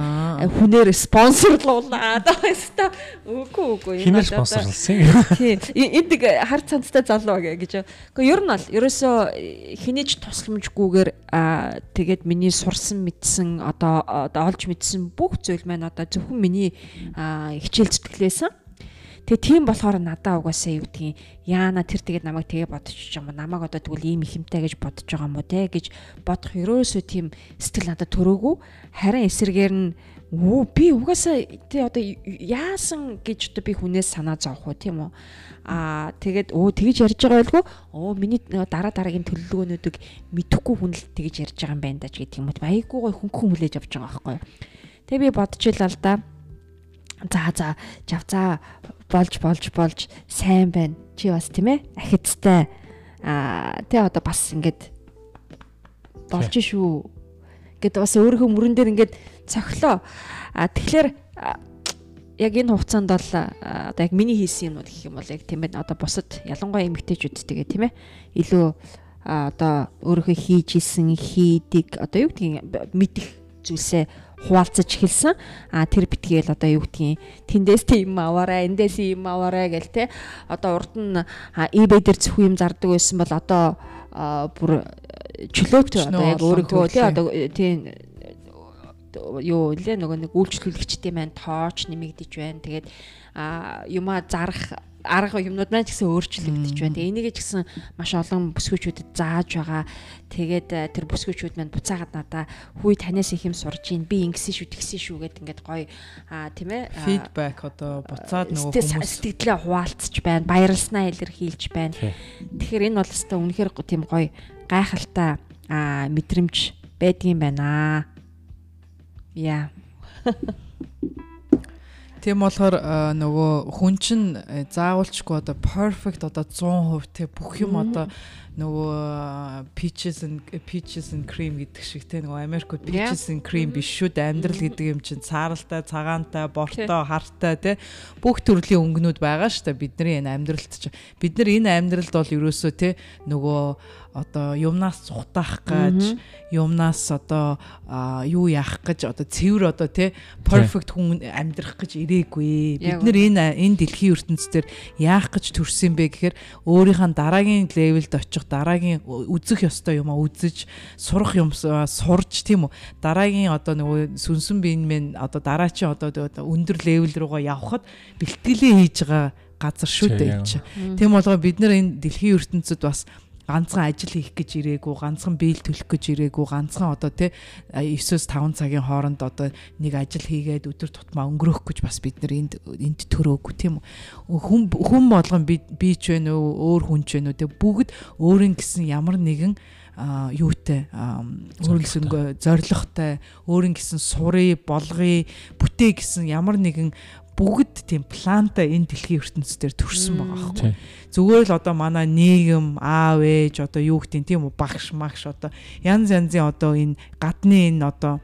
Speaker 1: хүнээр спонсорлуулаад өстой үгүй үгүй
Speaker 3: хинээр спонсорлсан
Speaker 1: тийм энд хар цанцтай залуу гэж. Гэхдээ ер нь бол ерөөсөө хинэж тусламжгүйгээр тэгээд миний сурсан мэдсэн одоо олж мэдсэн бүх зүйл маань одоо зөвхөн миний хичээл зүтгэлээсэн Тэгээ тийм болохоор надаа угаасаа юу гэдгийг яана тэр тэгээд намайг тэгээ бодчих юм уу? Намайг одоо тэгвэл ийм ихэмтэй гэж бодож байгаа юм уу те? гэж бодох ерөөсөө тийм сэтгэл надад төрөөгүй. Харин эсэргээр нь Оо би угаасаа тий одоо яасан гэж одоо би хүнээс санаа зовх уу тийм үү? Аа тэгээд оо тэгж ярьж байгаа байлгүй. Оо миний дараа дараагийн төлөвлөгөөнүүдийг мэдэхгүй хүн л тэгж ярьж байгаа юм байна да ч гэдэг юм уу? Айгуу гой хөнгөн хүлээж авч байгаа байхгүй тэгээ би бодчихлаа л да. За за жавцаа болж болж болж сайн байна. Чи бас тийм ээ ахицтай аа тэ одоо бас ингээд болж шүү. Гэт бас өөрийнхөө мөрөн дээр ингээд цохлоо. А тэгэхээр яг энэ хугацаанд бол одоо яг миний хийсэн юмнууд гэх юм бол яг тийм ээ одоо бусад ялангуяа эмэгтэйчүүдтэйгээ тийм ээ илүү одоо өөрийнхөө хийж исэн хийдэг одоо юу гэдгийг мэдих зүйлсээ хуваалцаж эхэлсэн. А тэр битгээл одоо юу гэдгийг тэндээс тийм аваарай, эндээс юм аваарай гэл те. Одоо урд нь eBay дээр зөвхөн юм зардаг байсан бол одоо бүр чөлөөт одоо яг өөрийнхөө тий одоо тийм юу лээ нөгөө нэг үйлчлүүлэгчтэй маань тооч нэмэгдэж байна. Тэгээд а юмаа зарах арга юмнууд маань ч гэсэн өөрчлөгдөж байна. Тэгээ энийг ч гэсэн маш олон бүсгүүчүүдэд зааж байгаа. Тэгээд э, тэр бүсгүүчүүд маань буцаагаад надаа хүй танаас их юм сурж ийн би ингэсэн шүү тэгсэн шүү гэд ингээд гоё аа тийм ээ
Speaker 2: фидбек одоо буцаад нөгөө хүмүүс
Speaker 1: сэтгэлээ хуваалцж байна. Баярлснаа илэрхийлж байна. Тэгэхээр энэ бол өстой үнэхээр тийм гоё гайхалтай аа мэдрэмж байдгийм байна. Яа.
Speaker 2: Тийм болохоор нөгөө хүн чинь э, заавалчгүй одоо perfect одоо 100% те бүх юм одоо нөгөө peaches and peaches and cream гэдэг шиг те нөгөө Америкт peaches and cream биш шүү дээ. Амьдрал гэдэг юм чинь цааралтай, цагаантай, бортой, хартай те. Бүх төрлийн өнгөнүүд байгаа шүү дээ. Бидний энэ амьдралд чинь бид нар энэ амьдралд бол ерөөсөө те нөгөө одоо юмнаас цухтаах гэж юмнаас одоо юу яах гэж одоо цэвэр одоо тий perfect хүн амьдрах гэж ирээгүй. Бид нар энэ энэ дэлхийн ертөнцийн яах гэж төрсөн бэ гэхээр өөрийнхөө дараагийн левелд очих дараагийн үзэх ёстой юм а үзэж сурах юм сурж тийм үү? Дараагийн одоо нөгөө сүнсэн биен мэн одоо дараачийн одоо өндөр левел руугаа явхад бэлтгэлээ хийж байгаа газар шүү дээ. Тийм болгоо бид нар энэ дэлхийн ертөнцид бас ганцхан ажил хийх гэж ирээгүй, ганцхан биел төлөх гэж ирээгүй, ганцхан одоо тий 9-с 5 цагийн хооронд одоо нэг ажил хийгээд өдөр тутмаа өнгөрөх гэж бас бид нар энд энд төрөөгүй тийм үү. Хүн хүн болгон би би ч вэ нөө өөр хүн ч вэ нөө тий бүгд өөрийн гэсэн ямар нэгэн юутай өөрөлсөнгөө зоригтой өөрийн гэсэн сурыг болгоё бүтээ гэсэн ямар нэгэн бүгд тийм планта энэ дэлхийн ертөнцийн дээр төрсэн байгаа байхгүй. Зүгээр л одоо манай нийгэм, аав ээж одоо юу гэдэг тийм үү багш магш одоо янз янзын одоо энэ гадны энэ одоо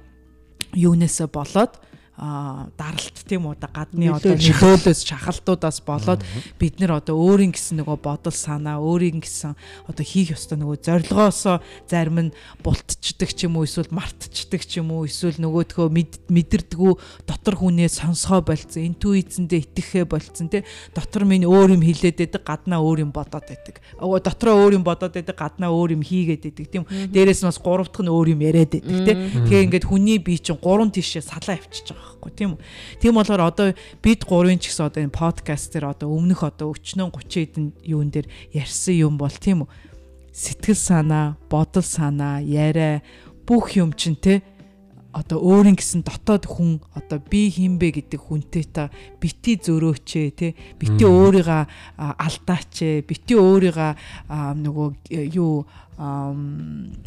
Speaker 2: юунесээ болоод даралт тийм үү гадны одоо нөлөөлөөс шахалтуудаас болоод бид нэр одоо өөрийн гэсэн нөгөө бодол санаа өөрийн гэсэн одоо хийх ёстой нөгөө зорилгоосоо зарим нь бултчдаг ч юм уу эсвэл мартчдаг ч юм уу эсвэл нөгөөдхөө мэдэрдгүү дотор хүнээ сонсгоо болцсон интуицэндээ итгэхээ болцсон тий дотор минь өөр юм хилээд байдаг гаднаа өөр юм бодоод байдаг. Дотроо өөр юм бодоод байдаг гаднаа өөр юм хийгээд байдаг тийм дээрээс нь бас гурав дахь нь өөр юм яриад байдаг тий тэгээ ингээд хүний бие чинь гурван тишээ салаа авчиж байгаа байхгүй тийм үү. Тийм болохоор одоо бид гурвын ч гэсэн одоо энэ подкаст дээр одоо өмнөх одоо өчнөө 30 хэдэн юун дээр ярьсан юм бол тийм үү. Сэтгэл санаа, бодол санаа, яриа бүх юм чинь те одоо өөрийн гэсэн дотоод хүн одоо би хинбэ гэдэг хүнтэй та бити зөрөөчээ те бити өөрийгөө алдаач бити өөрийгөө нөгөө юу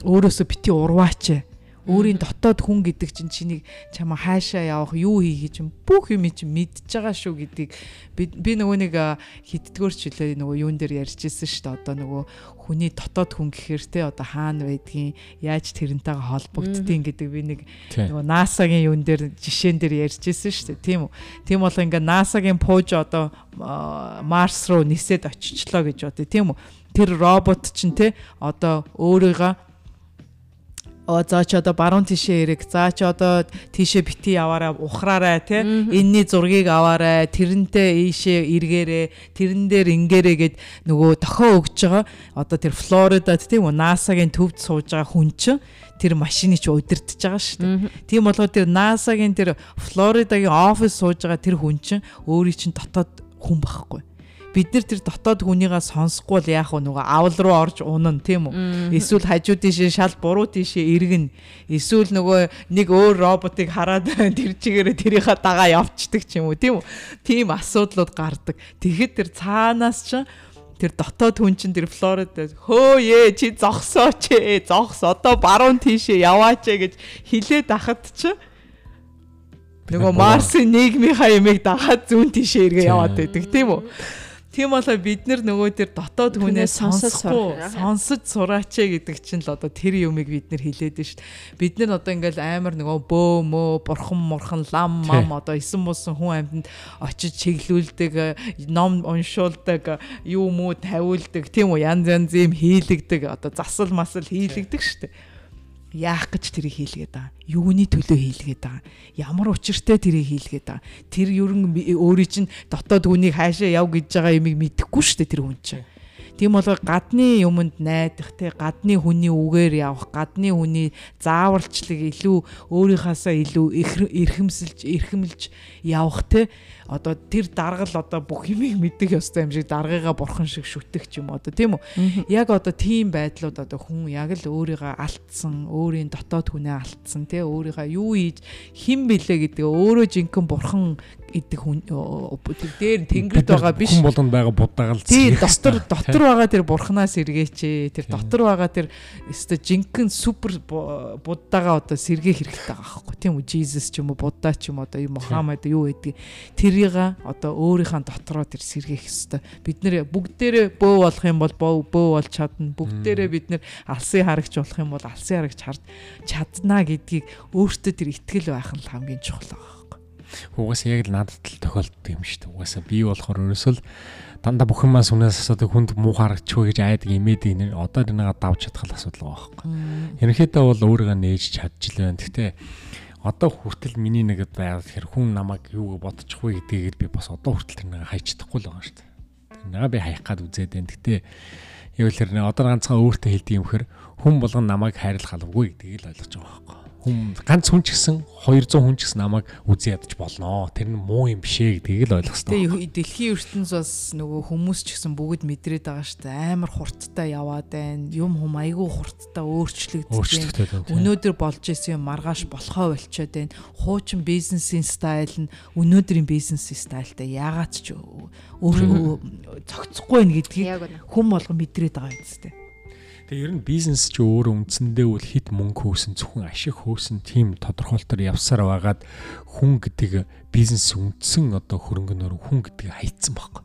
Speaker 2: өөрөөсөө бити урваач Өөрийн дотоод хүн гэдэг чинь чинийг чамаа хаашаа явах, юу хийх чинь бүх юм чинь мэдж байгаа шүү гэдгийг би нөгөө нэг хиддгөр ч үлээ нөгөө юун дээр ярьж ирсэн шүү дээ. Одоо нөгөө хүний дотоод хүн гэхээр те одоо хаана байдгийг, яаж тэрнтэйгээ холбогддгийг гэдэг би нэг нөгөө NASA-гийн юун дээр жишээн дээр ярьж ирсэн шүү дээ. Тийм үү? Тийм бол ингээ NASA-гийн пууж одоо Марс руу нисээд очичлоо гэж бодъё. Тийм үү? Тэр робот чинь те одоо өөрийгөө Оо за ч одоо баруун тишээ эрэг. За ч одоо тийшээ бити яваараа ухраарай тий. Энийний зургийг аваарай. Тэрнтэй ийшээ эргээрээ. Тэрэн дээр ингээрээ гэд нөгөө тохио өгж байгаа. Одоо тэр Флоридад тийм үү NASA-гийн төвд сууж байгаа хүн чинь тэр машиныг ч удирдах байгаа шүү дээ. Тийм болохоор тэр NASA-гийн тэр Флоридагийн офис сууж байгаа тэр хүн чинь өөрийн чинь дотоод хүн байхгүй бид нар тэр дотоод хүнийгээ сонсохгүй л яах вэ? Нөгөө авал руу орж унана тийм үү? Эсвэл хажуу тийшээ шал буруу тийшээ эргэн эсвэл нөгөө нэг өөр роботыг хараад тэр чигээрээ тэрийнхаа дагаа явцдаг ч юм уу тийм үү? Тийм асуудлууд гардаг. Тэгэхэд тэр цаанаас ч тэр дотоод хүн чинь тэр Флорид хөө ээ чи зогсооч ээ зогс одоо баруун тийшээ яваач ээ гэж хилээд ахад ч нөгөө Марсын нийгмийнхаа ямиг дагаад зүүн тийшээ эргээ яваад байдаг тийм үү Тийм болоо бид нар нөгөө тэр дотоод хүнээ сонсохгүй сонсож сураач гэдэг чинь л одоо тэр юмыг бид нар хэлээд нь шүү дээ. Бид нар одоо ингээл амар нөгөө бөө мөө бурхан мурхан лам мам одоо исэн муусан хүн амьтанд очиж чиглүүлдэг, ном уншуулдаг, юу мүү тавиулдаг, тийм үү? Янз янз юм хийлэгдэг, одоо засал масал хийлэгдэг шүү дээ яах гэж тэрийг хийлгээд байгаа. Юуны төлөө хийлгээд байгаа. Ямар учиртай тэрийг хийлгээд байгаа. Тэр ерөн өөрийн чинь дотоод хүнийг хаашаа яв гэж байгаа юмыг мэдэхгүй шүү дээ тэр хүн чинь. Тийм бол гадны юмд найдах те гадны хүний үгээр явах, гадны хүний зааварчлаг илүү өөрийнхаасаа илүү эрхэмсэлж, эрхэмлж явах те одоо тэр даргал одоо бүх юмыг мэддэг ёстой юм шиг даргыгаа бурхан шиг шүтэх ч юм одоо тийм үү? Яг одоо тийм байдлууд одоо хүн яг л өөрийгөө алдсан өөрийн дотоод хүнээ алдсан тий өөрийгөө юу хийж хэн бэлээ гэдэг өөрөө жинхэнэ бурхан идэх хүн тэр дээр тэнгэрд байгаа биш.
Speaker 3: хүн болгонд байгаа будаагаал
Speaker 2: тий дотор дотор байгаа тэр бурханаас эргээч тэр дотор байгаа тэр өстө жинхэнэ супер будаагаа одоо сэргээх хэрэгтэй байгаа байхгүй тийм үү? Jesus ч юм уу будаа ч юм одоо Мухаммад юу гэдэг. Тэр тэрийг одоо өөрийнхөө дотроо тэр сэргээх ёстой. Бид нэр бүгдээрээ бөө болох юм бол бөө болж чадна. Бүгдээрээ бид нэр алсын харагч болох юм бол алсын харагч хард чадна гэдгийг өөртөө тэр итгэл байх нь хамгийн чухал байгаа байхгүй.
Speaker 3: Угаасаа яг л надад л тохиолддог юм шүү дээ. Угаасаа би болохоор ерөөсөө л дандаа бүх юмаа сүнээс асуудаг хүнд муу харагчгүй гэж айдаг имэдэг нэр одоо нэгээ давж чадхал асуудал байгаа байхгүй. Ерөнхийдөө бол өөрийгөө нээж чадчихлаа. Гэхдээ одоо хүртэл миний нэгэд байгаад хэр хүн намайг юу бодчих вэ гэдгийг би бас одоо хүртэл тэр нэг хайчдахгүй л байгаа шүү дээ. Тэр нэг би хаях гад үзээд байна. Гэтэ юу л тэр одоо ганцхан өөртөө хэлдэг юм хэр хүн болгон намайг хайрлах албагүй гэдгийг л ойлгож байгаа байхгүй хүн ганц хүн ч гэсэн 200 хүн ч гэсэн намайг үзэн ядаж болноо. Тэр нь муу юм биш ээ гэдгийг л ойлгох хэрэгтэй.
Speaker 2: Тэгээ дэлхийн ертөнц бас нөгөө хүмүүс ч гэсэн бүгд мэдрээд байгаа шүү дээ. Амар хурдтай яваад байна. Юм хум айгүй хурдтай өөрчлөгдөж байна. Өнөөдөр болж исэн юм маргааш болохоо болчиход байна. Хуучин бизнесийн стайл нь өнөөдрийн бизнесийн стайлтай яагаад ч өөр зөгцөхгүй байна гэдгийг хүн болго мэдрээд байгаа юм зү.
Speaker 3: Тэгээ ер нь бизнес ч өөр үндсэндээ үл хит мөнгө хөөсөн зөвхөн ашиг хөөсөн тийм тодорхойлолтоор явсаар байгаад хүн гэдэг бизнес үндсэн одоо хөрөнгөнөр хүн гэдгийг хайцсан байхгүй.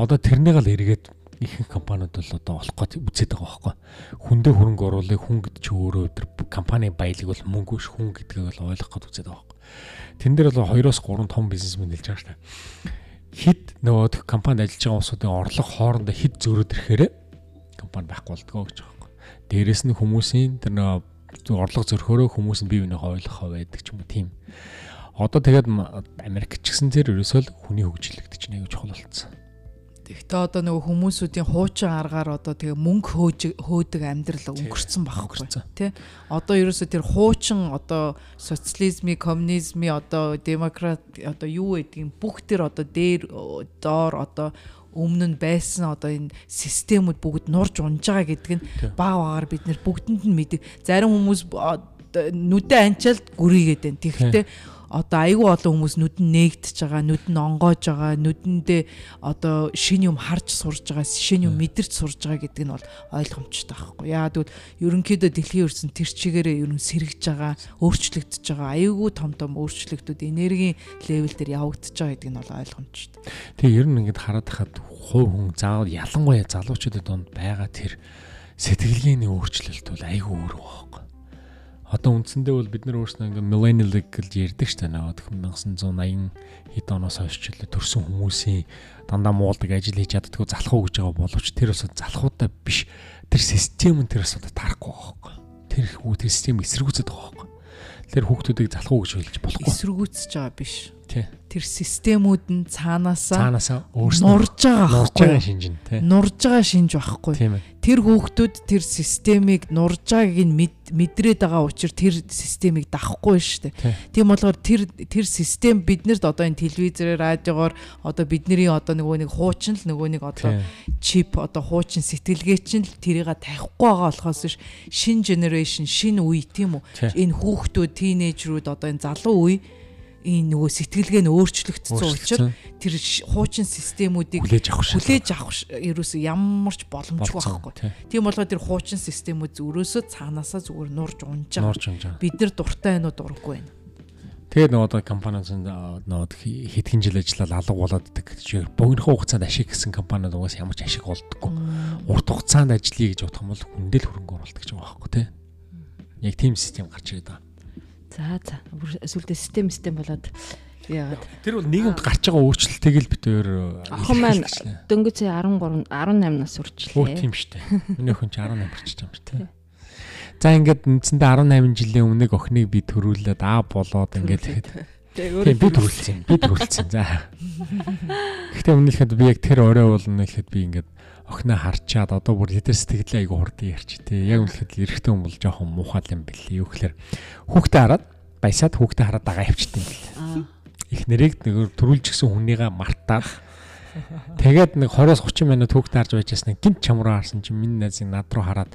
Speaker 3: Одоо тэрнийг л эргээд ихэнх компаниуд бол одоо олох гэж үзээд байгаа байхгүй. Хүндээ хөрөнгө оруулах хүн гэдэг чи өөрөө өдр компани баялаг бол мөнгө биш хүн гэдгийг бол ойлгох гэж үзээд байгаа байхгүй. Тэн дээр бол 2-оос 3 том бизнесмен хэлж байгаа дээ. Хит нөгөө компанид ажиллаж байгаа хүмүүсийн орлого хоорондоо хит зөрөөд ирэхээр компани байхгүй болдгоо гэж дээрэс нь хүмүүсийн тэр нэг орлого зөрхөөрөө хүмүүс нь бие биенээ ойлгох байдаг ч юм уу тийм. Одоо тэгээд Америк ч гэсэн тэр ерөөсөө хүний хөгжлөгдөж чинь аягүй чухал болсон.
Speaker 2: Тэгтээ одоо нөгөө хүмүүсүүдийн хуучин аргаар одоо тэгээ мөнгө хөөж хөөдөг амьдрал өнгөрцөн байхгүй тий. Одоо ерөөсөө тэр хуучин одоо социализмын, коммунизмын одоо демократ одоо юу гэдгийг бүх тэр одоо дээр доор одоо өмнө нь байсан одоо энэ системүүд бүгд нурж унж байгаа гэдэг нь баг багаар бид нэр бүгдэнд нь мэдээ. Зарим хүмүүс нүдэ анчаалд гүрийгээд байна. Тэгэхдээ одоо айгүй олон хүмүүс нүд нь нээгдэж байгаа, нүд нь онгоож байгаа, нүдэндээ одоо шин юм харж сурж байгаа, шин юм мэдэрч сурж байгаа гэдэг нь бол ойлгомжтой байхгүй. Яагаад гэвэл ерөнхийдөө дэлхийн өрсөн тэр чигээрээ ерөн сэргэж байгаа, өөрчлөгдөж байгаа, айгүй том том өөрчлөлтүүд энергийн левел дээр явагдаж байгаа гэдэг нь бол ойлгомжтой.
Speaker 3: Тэгээ ер нь ингээд хараад хахад хувь хүн заавал ялангуяа залуучуудад донд байгаа тэр сэтгэлгээний өөрчлөлт бол айгүй өөр байхгүй одоо үндсэндээ бол бид нар өөрснөө ингээ millennial гэж ярьдаг шүү дээ. Наад 1980 хэд оноос хойш л төрсэн хүмүүсийн дандаа муулдаг ажил хийж чаддгүй залах уу гэж байгаа боловч тэр бас залхуудаа биш. Тэр систем нь тэр одоо тарахгүй байхгүй. Тэр хүү тэр систем эсэргүүцэд байгаа байхгүй. Тэр хүүхдүүдийг залах уу гэж хэлж болохгүй.
Speaker 2: Эсэргүүцэж байгаа биш. Тэр системүүд нь цаанаасаа
Speaker 3: цаанаасаа өөрснөө
Speaker 2: нурж байгаа
Speaker 3: нурж байгаа шинж нь тий.
Speaker 2: Нурж байгаа шинж байхгүй. Тэр хүүхдүүд тэр системийг нурж байгааг нь мэдрээд байгаа учраас тэр системийг дахгүй шүү дээ. Тийм болохоор тэр тэр систем биднэрт одоо энэ телевизээр радиогоор одоо бидний одоо нөгөө нэг хуучин л нөгөө нэг одоо чип одоо хуучин сэтгэлгээ чинь л тэрийг тавихгүй байгаа болохоос шин generation шин үе тийм үү. Энэ хүүхдүүд тийнейжрүүд одоо энэ залуу үе энэ нөгөө сэтгэлгээ нь өөрчлөгдсөн учраас тэр хуучин системүүдийг
Speaker 3: хүлээж авах
Speaker 2: хүлээж авах ерөөсөө ямар ч боломжгүй байхгүй. Тийм болгоо тэр хуучин системүүд өрөөсөө цаанаасаа зүгээр нурж унж
Speaker 3: байгаа.
Speaker 2: Бид нар дуртай байна уу дурггүй байна.
Speaker 3: Тэгээд нөгөө одоо компаниуд нөгөө хэдхэн жил ажиллаад алга болоод гэж богинохон хугацаанд ашиг гэсэн компаниуд угаас ямар ч ашиг олддоггүй. Урт хугацаанд ажиллая гэж бодох юм бол хүндэл хөрөнгө оруулалт гэж байгаа байхгүй тий. Яг тийм систем гарч ирээд байгаа.
Speaker 1: За за. Эсвэл систем систем болоод яагаад.
Speaker 3: Тэр бол нийгэмд гарч байгаа өөрчлөлтийг л бид өөр
Speaker 1: охин маань дөнгөж 13 18 нас үржлээ.
Speaker 3: Оо тийм дээ. Миний охин ч 18 болчихж байгаа юм дээ. За ингээд үндсэндээ 18 жилийн өмнөг охиныг би төрүүлээд аа болоод ингээд тэгээд би төрүүлсэн. Би төрүүлсэн. За. Гэхдээ өмнөхөд би яг тэр орой болно гэхэд би ингээд охиноо харчаад одоо бүр хэдэр сэтгэлээ айгу хурдан ярьч тээ. Яг үнэхээр эрэгтэй хүн бол жоохон муухай юм бэлээ. Юу гэхээр хүүхдээ хараад баясаад хүүхдээ хараад дагаа явчихсан юм бэл. Их нэрийг нэг төрүүлж гисэн хүнийгээ мартаад тэгээд нэг 20-30 минут хүүхдээ харж байжсэн гинт чамраа харсан чинь миний найзыг над руу хараад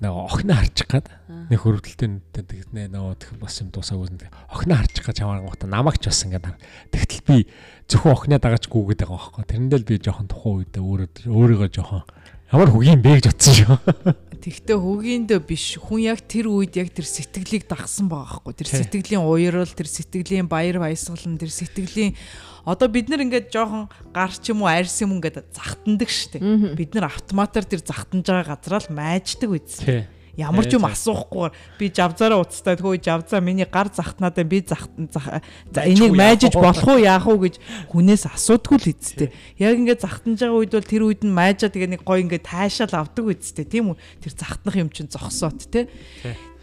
Speaker 3: нэг охиноо харчих гад. Нэг хөрвдөлтөй тэгнэ нөгөө бас юм дуусаагүй нэг охиноо харчих гад чамаар гот намайг ч бас ингээд тэгтэл би зөвхөн охиноо дагаж гүгээд байгаа байхгүй. Тэрэндээ л би жоохон тухайн үед өөрөө өөрийгөө жоохон ямар хөгийн бэ гэж утсан шүү.
Speaker 2: Тэгтээ хөгийндөө биш. Хүн яг тэр үед яг тэр сэтгэлийг дагсан байгаа байхгүй. Тэр сэтгэлийн уярал тэр сэтгэлийн баяр баясгалан тэр сэтгэлийн Одоо бид нар ингээд жоохон гар ч юм уу арьс юм ингээд захтандаг штеп. Бид нар автоматар тэр захтанж байгаа газараа л майждаг үз. Ямар ч юм асуухгүйгээр би жавзаараа уцтай тхөө жавзаа миний гар захтнаад байна би захтан за энийг майжиж болох уу яах уу гэж хүнээс асуудгүй л эцтэй. Яг ингээд захтанж байгаа үед бол тэр үед нь майжаа тэгээ нэг гой ингээд таашаал авдаг үзтэй тийм үү? Тэр захтнах юм чинь зогсоот те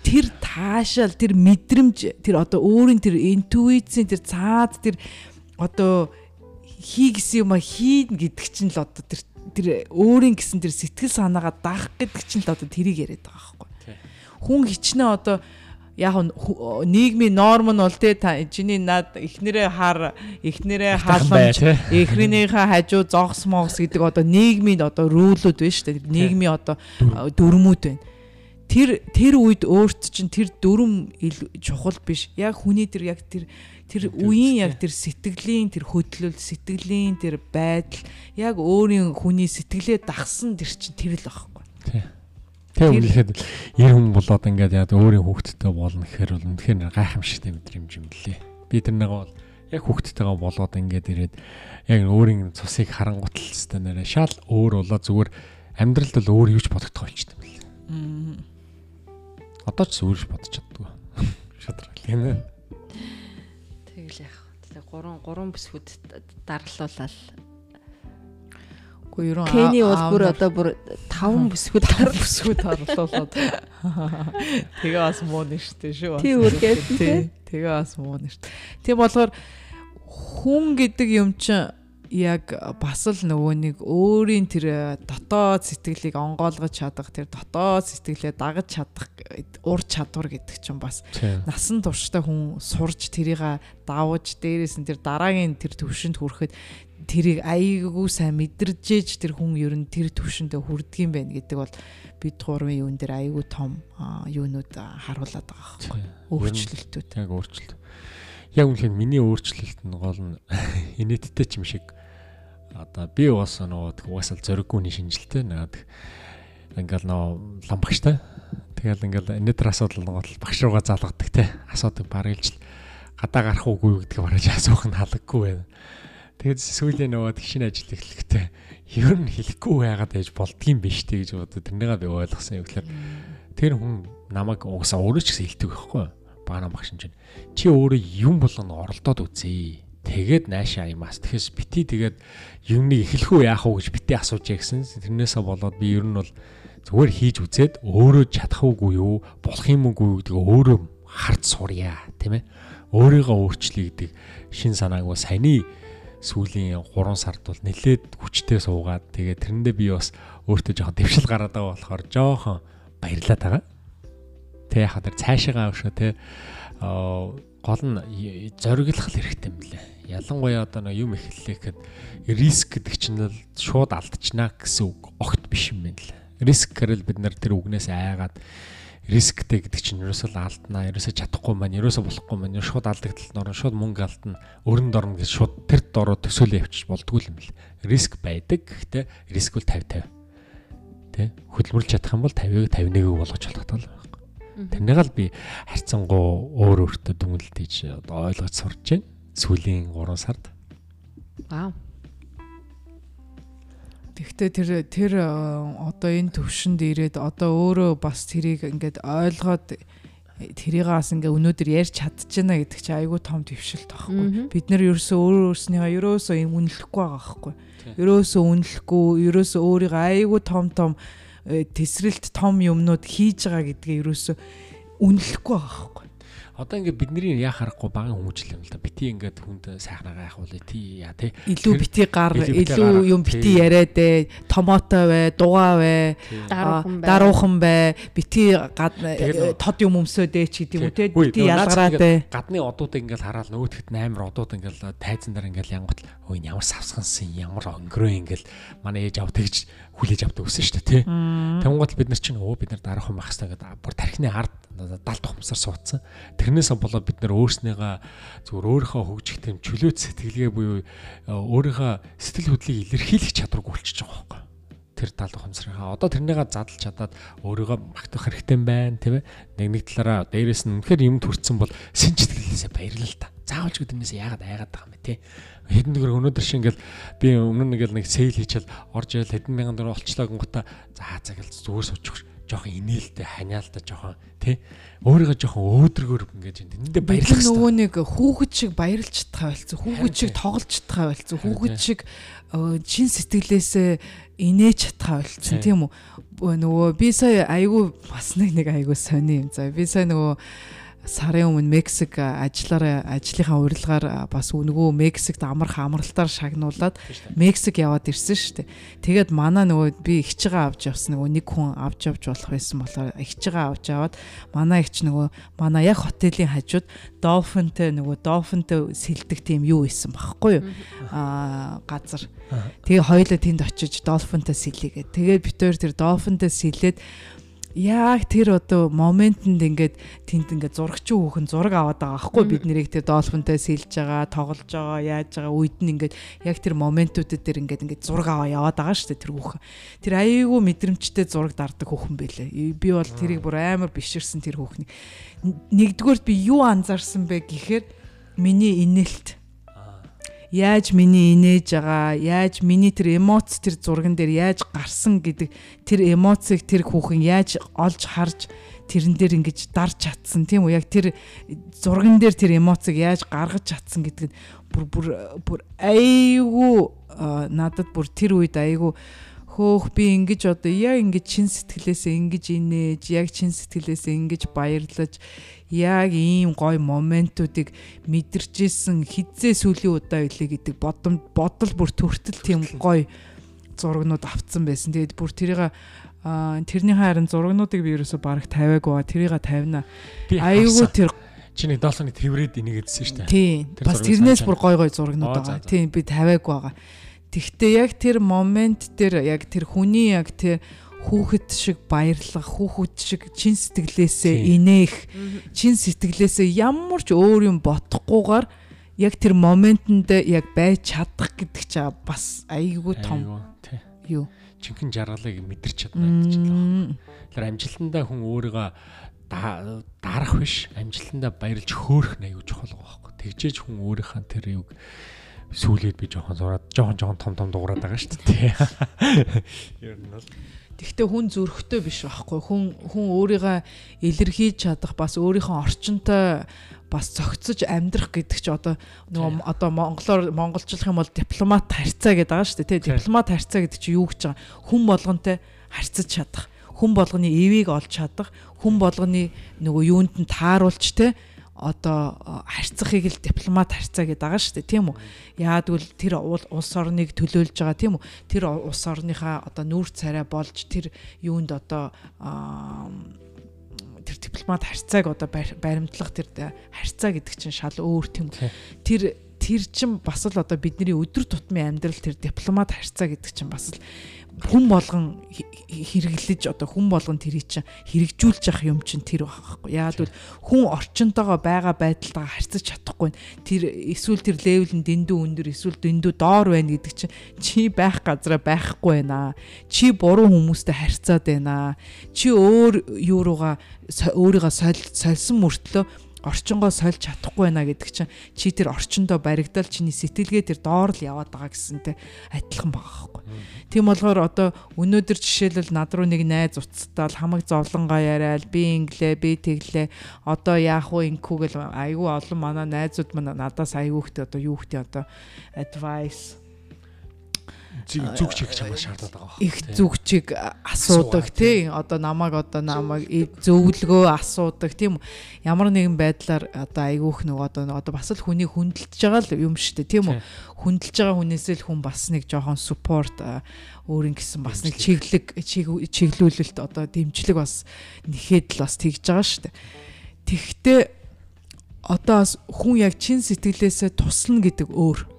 Speaker 2: тэр таашаал тэр мэдрэмж тэр одоо өөрийн тэр интуицийн тэр цаад тэр одоо хий гэсэн юм а хийн гэдэг чинь л одоо тэр тэр өөрийн гэсэн тэр сэтгэл санаагаа даах гэдэг чинь л одоо тэрийг яриад байгаа байхгүй. Хүн хичнээн одоо яг нийгмийн норм нь бол те чиний над эхнэрээ хар эхнэрээ халамж эхрийнийхээ хажуу зогс могс гэдэг одоо нийгмийн одоо рүүлүүд байна шүү дээ. Нийгмийн одоо дүрмүүд байна тэр тэр үед өөрт чинь тэр дүрм чухал биш яг хүний тэр яг тэр тэр үеийн яг тэр сэтгэлийн тэр хөдлөл сэтгэлийн тэр байдал яг өөрийн хүний сэтгэлээ дагсан тэр чинь тэр л байхгүй.
Speaker 3: Тэг үнэхээр 90 хүн болоод ингээд яг өөрийн хүүхдтэй болно гэхээр бол үнэхээр гайхамшигтай мэдрэмж юм лээ. Би тэрнийг бол яг хүүхдтэйгээ болоод ингээд ирээд яг өөрийн цусыг харангуутал хэвээр нэрэ шал өөр болоо зүгээр амьдралд л өөр юуч бодогдох болчихсон юм лээ. Одоо ч өөрөж бодож чаддгүй. Шадрал юм.
Speaker 1: Тэгэл яг. Тэгээ 3 3 бүсгүүд дарлуулаад
Speaker 2: Уу ерөн
Speaker 1: Кени бол бүр одоо бүр 5 бүсгүүд
Speaker 2: тар бүсгүүд орлуулад. Тэгээ бас муу нэртэй шүү.
Speaker 1: Тий үргээд тий.
Speaker 2: Тэгээ бас муу нэртэй. Тийм болохоор хүн гэдэг юм чинь яг бас л нөгөө нэг өөрийн тэр дотоод сэтгэлийг онгойлгож чадах тэр дотоод сэтгэлээ дагаж чадах ур чадвар гэдэг чинь бас насан туршдаа хүн сурж тэрийг давж дээрээс нь тэр дараагийн тэр төвшөнд хүрэхэд тэрийг айгүй сайн мэдэржээж тэр хүн ер нь тэр төвшөндөө хүрдэг юм байна гэдэг бол бид гурван юун дээр айгүй том юунууд харуулад байгаа байхгүй өөрчлөлтүүд.
Speaker 3: Яг өөрчлөлт. Яг үнэхээр миний өөрчлөлт нь гол нь инээдтэй ч юм шиг одоо би бас нөгөө угаасаа зориггүйний шинжилтэй. Нэг ингээл нөө ламбагчтай тэгэл ингээл инээдэр асуудал нөгөө багш руугаа залгадаг те. Асуудаг барилж гадаа гарах уугүй гэдгийг бараж асуух нь халаггүй байна. Тэгээд сүүлийн нөгөө тэгшин ажил эхлэхдээ ер нь хэлэхгүй байгаад байж болдгийм биш тэг гэж бодод тэрнийгээ би ойлгосон юм. Гэхээр тэр хүн намайг угсаа өөрөө ч гэсэн хэлдэг байхгүй баана багш чинь чи өөрөө юм болгоно оролдоод үзье тэгээд наашаа юмас тэгэхээр бити тэгээд юмны эхлэхүү яах вэ гэж бити асууж ягсэн тэрнээсээ болоод би ер нь бол зүгээр хийж үзээд өөрөө чадах уугүй юу болох юм уугүй гэдгийг өөрөө хард сурья тийм ээ өөрийгөө өөрчлөе гэдэг шин санааг бас саяны сүүлийн 3 сард бол нэлээд хүчтэй суугаад тэгээд тэрэндээ би бас өөртөө жоохон дэвшил гараад байгаа болохоор жоохон баярлаад байгаа. Тэ яхаа тэр цаашаагаа авшаа тэ гол нь зориглох хэрэгтэй юм лээ. Ялангуяа одоо нэг юм эхлэхэд риск гэдэг чинь л шууд алдчихна гэсэн үг огт биш юм байна лээ. Риск гэвэл бид нар тэр үгнээс айгаад рисктэй гэдэг чинь ерөөсөө алднаа, ерөөсөө чадахгүй маань, ерөөсөө болохгүй маань, шууд алдагдлалд орно, шууд мөнгө алдна, өрөнд орно гэж шууд тэр дороо төсөөлөө явчих болдгүй юм бэл. Риск байдаг. Гэхдээ риск бол 50 50. Тэ? Хөдөлмөрлж чадах юм бол 50-ыг 51-ийг болгож болох тал байхгүй. Тэрнийг л би харьцангуй өөр өөртөө дүнэлтэж ойлгож сурч байна. Сүүлийн 3 сард.
Speaker 1: Вау.
Speaker 2: Тэгвэл тэр тэр э, одоо энэ төвшөнд ирээд одоо өөрөө бас тэрийг ингээд ойлгоод тэрийг бас ингээ өнөөдөр ярьж чадчихна гэдэг чи айгүй том твшилт байхгүй. Бид нэр ерөөсөө өөрөө өөрснийгаа ерөөсөө юм үнэлэхгүй байгаа байхгүй. Ерөөсөө үнэлэхгүй, ерөөсөө өөрийгөө айгүй том том э, тесрэлт том юмнууд хийж байгаа гэдгээ ерөөсөө үнэлэхгүй байгаа байхгүй
Speaker 3: одоо ингээд бидний яа харахгүй багын хүмүүжил юм л да. Бити ингээд хүнд сайхнаа гайхуулъя тий яа тий.
Speaker 2: Илүү бити гар, илүү юм бити яриад ээ, томото бай, дугаа бай, даруухан бай, бити тод юм өмсөөд ээ ч гэдэг юм. Уу тий. Бити ялгараад ээ.
Speaker 3: Гадны одууд ингээд хараад нөгөөдгт амар одууд ингээд тайзан дээр ингээд янгот ой ямар савсгансан ямар өнгөрөө ингээд манай ээж ав тэгж хүлээж авдаг гэсэн шүү дээ тий. Тэнгуут бид нар чинь өө бид нар дараахан байх хэрэгтэй гэдэг. Бүр тархины ард далд ухамсар суудсан. Тэрнээс болоод бид нар өөрснийгаа зүгээр өөрийнхөө хөгжих тэм чөлөөт сэтгэлгээ буюу өөрийнхөө сэтгэл хөдлөлийг илэрхийлэх чадварг болчихж байгаа байхгүй тэр тал ухамсарынхаа одоо тэрнийгээ задлж чадаад өөрийгөө магтах хэрэгтэй байна тийм ээ. Нэг нэг талаараа дээрэс нь үнэхээр юм төрцөн бол сэн сэтгэлээсээ баярлал та. Заавалж гэднээс яагаад айгаад байгаа юм те хэдэн дөрөв өнөөдөр шиг ингээл би өмнө нэг нэг сейл хийчихэл орж ирэл хэдэн мянган дөрөв олчлоо гингута за за гэл зүгээр суучих жоохон инээлтэй ханиалтай жоохон тий өөрийгөө жоохон өөдрөгөр ингэж тэндээ баярлах
Speaker 2: хэрэгтэй. Нөгөө нэг хүүхэд шиг баярлж чадхаа байлцсан. Хүүхэд шиг тоглож чадхаа байлцсан. Хүүхэд шиг чин сэтгэлээсээ инээж чадхаа байлцсан тийм үү? Нөгөө би сая айгүй бас нэг айгүй сони юм. За би сая нөгөө сарын өмнө Мексик ажиллаараа ажлынхаа урилгаар бас нөгөө Мексикт амарх амралтаар шагнуулад Мексик яваад ирсэн шүү дээ. Тэгээд манай нөгөө би их чигээ авч явсан нөгөө нэг хүн авч явж болох байсан болохоор их чигээ авч аваад манай ихч нөгөө манай яг хотелийн хажууд Dolphin-тэй нөгөө Dolphin-тэй сэлдэг тийм юу исэн багхгүй юу? Аа газар. Тэгээ хоёулаа тэнд очиж Dolphin-тэй сэлээгээд. Тэгээд битээр тэр Dolphin-тэй сэлээд яг тэр одоо моментод ингээд тэнд ингээд зурагчин хүүхэн зураг аваад байгаа байхгүй бид нэрийг тэр долфинтай сэлж байгаа тоглож байгаа яаж байгаа үед нь ингээд яг тэр моментуудад тэр ингээд ингээд зураг аваа яваад байгаа шүү дээ тэр хүүхэн. Тэр аяйгуу мэдрэмжтэй зураг дарддаг хүүхэн байлээ. Би бол тэрийг бүр амар биширсэн тэр хүүхний. Нэгдүгürt би юу анзаарсан бэ гэхээр миний инээлт яаж миний инээж байгаа, яаж миний тэр эмоц тэр зурган дээр яаж гарсан гэдэг тэр эмоцийг тэр хүүхэн яаж олж харж тэрэн дээр ингэж дарж чадсан тийм үү? Яг тэр зурган дээр тэр эмоцийг яаж гаргаж чадсан гэдэг бүр бүр бүр айгүй надад бүр тэр үед айгүй хөөх би ингэж одоо яг ингэж чин сэтгэлээсээ ингэж инээж яг чин сэтгэлээсээ ингэж баярлаж яг ийм гоё моментуудыг мэдэрчээсэн хизээ сүлийн удаа илээ гэдэг бодом бодол бүр төртөл тийм гоё зурагнууд авцсан байсан. Тэгээд бүр тэрийг тэрний харин зурагнуудыг би ерөөсө бараг тавиагүй ба тэрийг тавина. Аюу тэр
Speaker 3: чиний долооны тэрврээд инегээдсэн шүү дээ.
Speaker 2: Тийм. Бас тэрнээс бүр гой гой зурагнууд байгаа. Тийм би тавиагүй байгаа. Тэгвэл яг тэр момент дээр яг тэр хүний яг тэр хүүхэд шиг баярлах, хүүхэд шиг чин сэтгэлээсээ инээх, чин сэтгэлээсээ ямар ч өөр юм бодохгүйгээр яг тэр моментод яг байж чадах гэдэг чинь бас айгүй том юу.
Speaker 3: Чинхэн жаргалыг мэдэрч чадна гэдэг чинь. Тэр амжилтандаа хүн өөрийгөө дарах биш, амжилтандаа баярлж хөөх аюу чухал байгаа байхгүй. Тэгжээж хүн өөрийнхөө тэр юг сүүлээд би жоохон зураад жоохон жоохон том том дуурайд байгаа шүү дээ. Ер нь бол.
Speaker 2: Тэгвэл хүн зүрхтэй биш байхгүй. Хүн хүн өөрийгөө илэрхийлж чадах бас өөрийнхөө орчинтой бас зөгцөж амьдрах гэдэг чи одоо нөгөө одоо монголоор монголчлох юм бол дипломат харьцаа гэдэг байгаа шүү дээ тий. Дипломат харьцаа гэдэг чи юу гэж байгаа? Хүн болгонтэй харьцаж чадах хүн болгоны эвийг олж чадах хүн болгоны нөгөө юунд нь тааруулж те одоо харьцахыг л дипломат харьцаа гэдэг байгаа шүү дээ тийм үү. Яагад л тэр улс орныг төлөөлж байгаа тийм үү. Тэр улс орныхаа одоо нүүр царай болж тэр юунд одоо тэр дипломат харьцааг одоо баримтлах тэр харьцаа гэдэг чинь шал өөр тийм үү. Тэр тэр чин бас л одоо бидний өдөр тутмын амьдрал тэр дипломат харьцаа гэдэг чинь бас л хүн болгон хэрэглэж одоо хүн болгон тэрий чинь хэрэгжүүлж явах юм чинь тэр байхгүй. Яагаад гэвэл хүн орчинтойгоо байгаа байдалтайгаа харьцаж чадахгүй. Тэр эсвэл тэр левел нь дэндүү өндөр эсвэл дэндүү доор байна гэдэг чинь чи байх газараа байхгүй байна. Чи буруу хүмүүстэй харьцаад байна. Чи өөр юу руугаа өөрийгөө сольсон мөртлөө орчингоо сольж чадахгүй байна гэдэг чинь чи тэр орчиндоо баригдал чиний сэтгэлгээ тэр доор л яваад байгаа гэсэнтэй адилхан байгаа байхгүй. Тийм болохоор одоо өнөөдөр жишээлбэл над руу нэг найз уцтаал хамаг зовлонгоо яриад би инглээ би тэглээ одоо яах вэ инкүү гэл айгүй олон манай найзууд маань надаас айгүй ихтэй одоо юу ихтэй одоо advice
Speaker 3: зүг чиг чамаас шаардаад байгаа
Speaker 2: байна. Их зүг чиг асуудаг тий. Одоо намайг одоо намайг зөвлөгөө асуудаг тийм үү. Ямар нэгэн байдлаар одоо айгүйх нэг одоо одоо бас л хүнийг хүндэлж байгаа л юм шүү дээ тийм үү. Хүндэлж байгаа хүнээсээ л хүн бас нэг жоохон support өөрийн гэсэн бас нэг чиглэг чиглүүлэлт одоо дэмжлэг бас нэхэд л бас тэгж байгаа шүү дээ. Тэгвэл одоо хүн яг чин сэтгэлээсээ туслана гэдэг өөр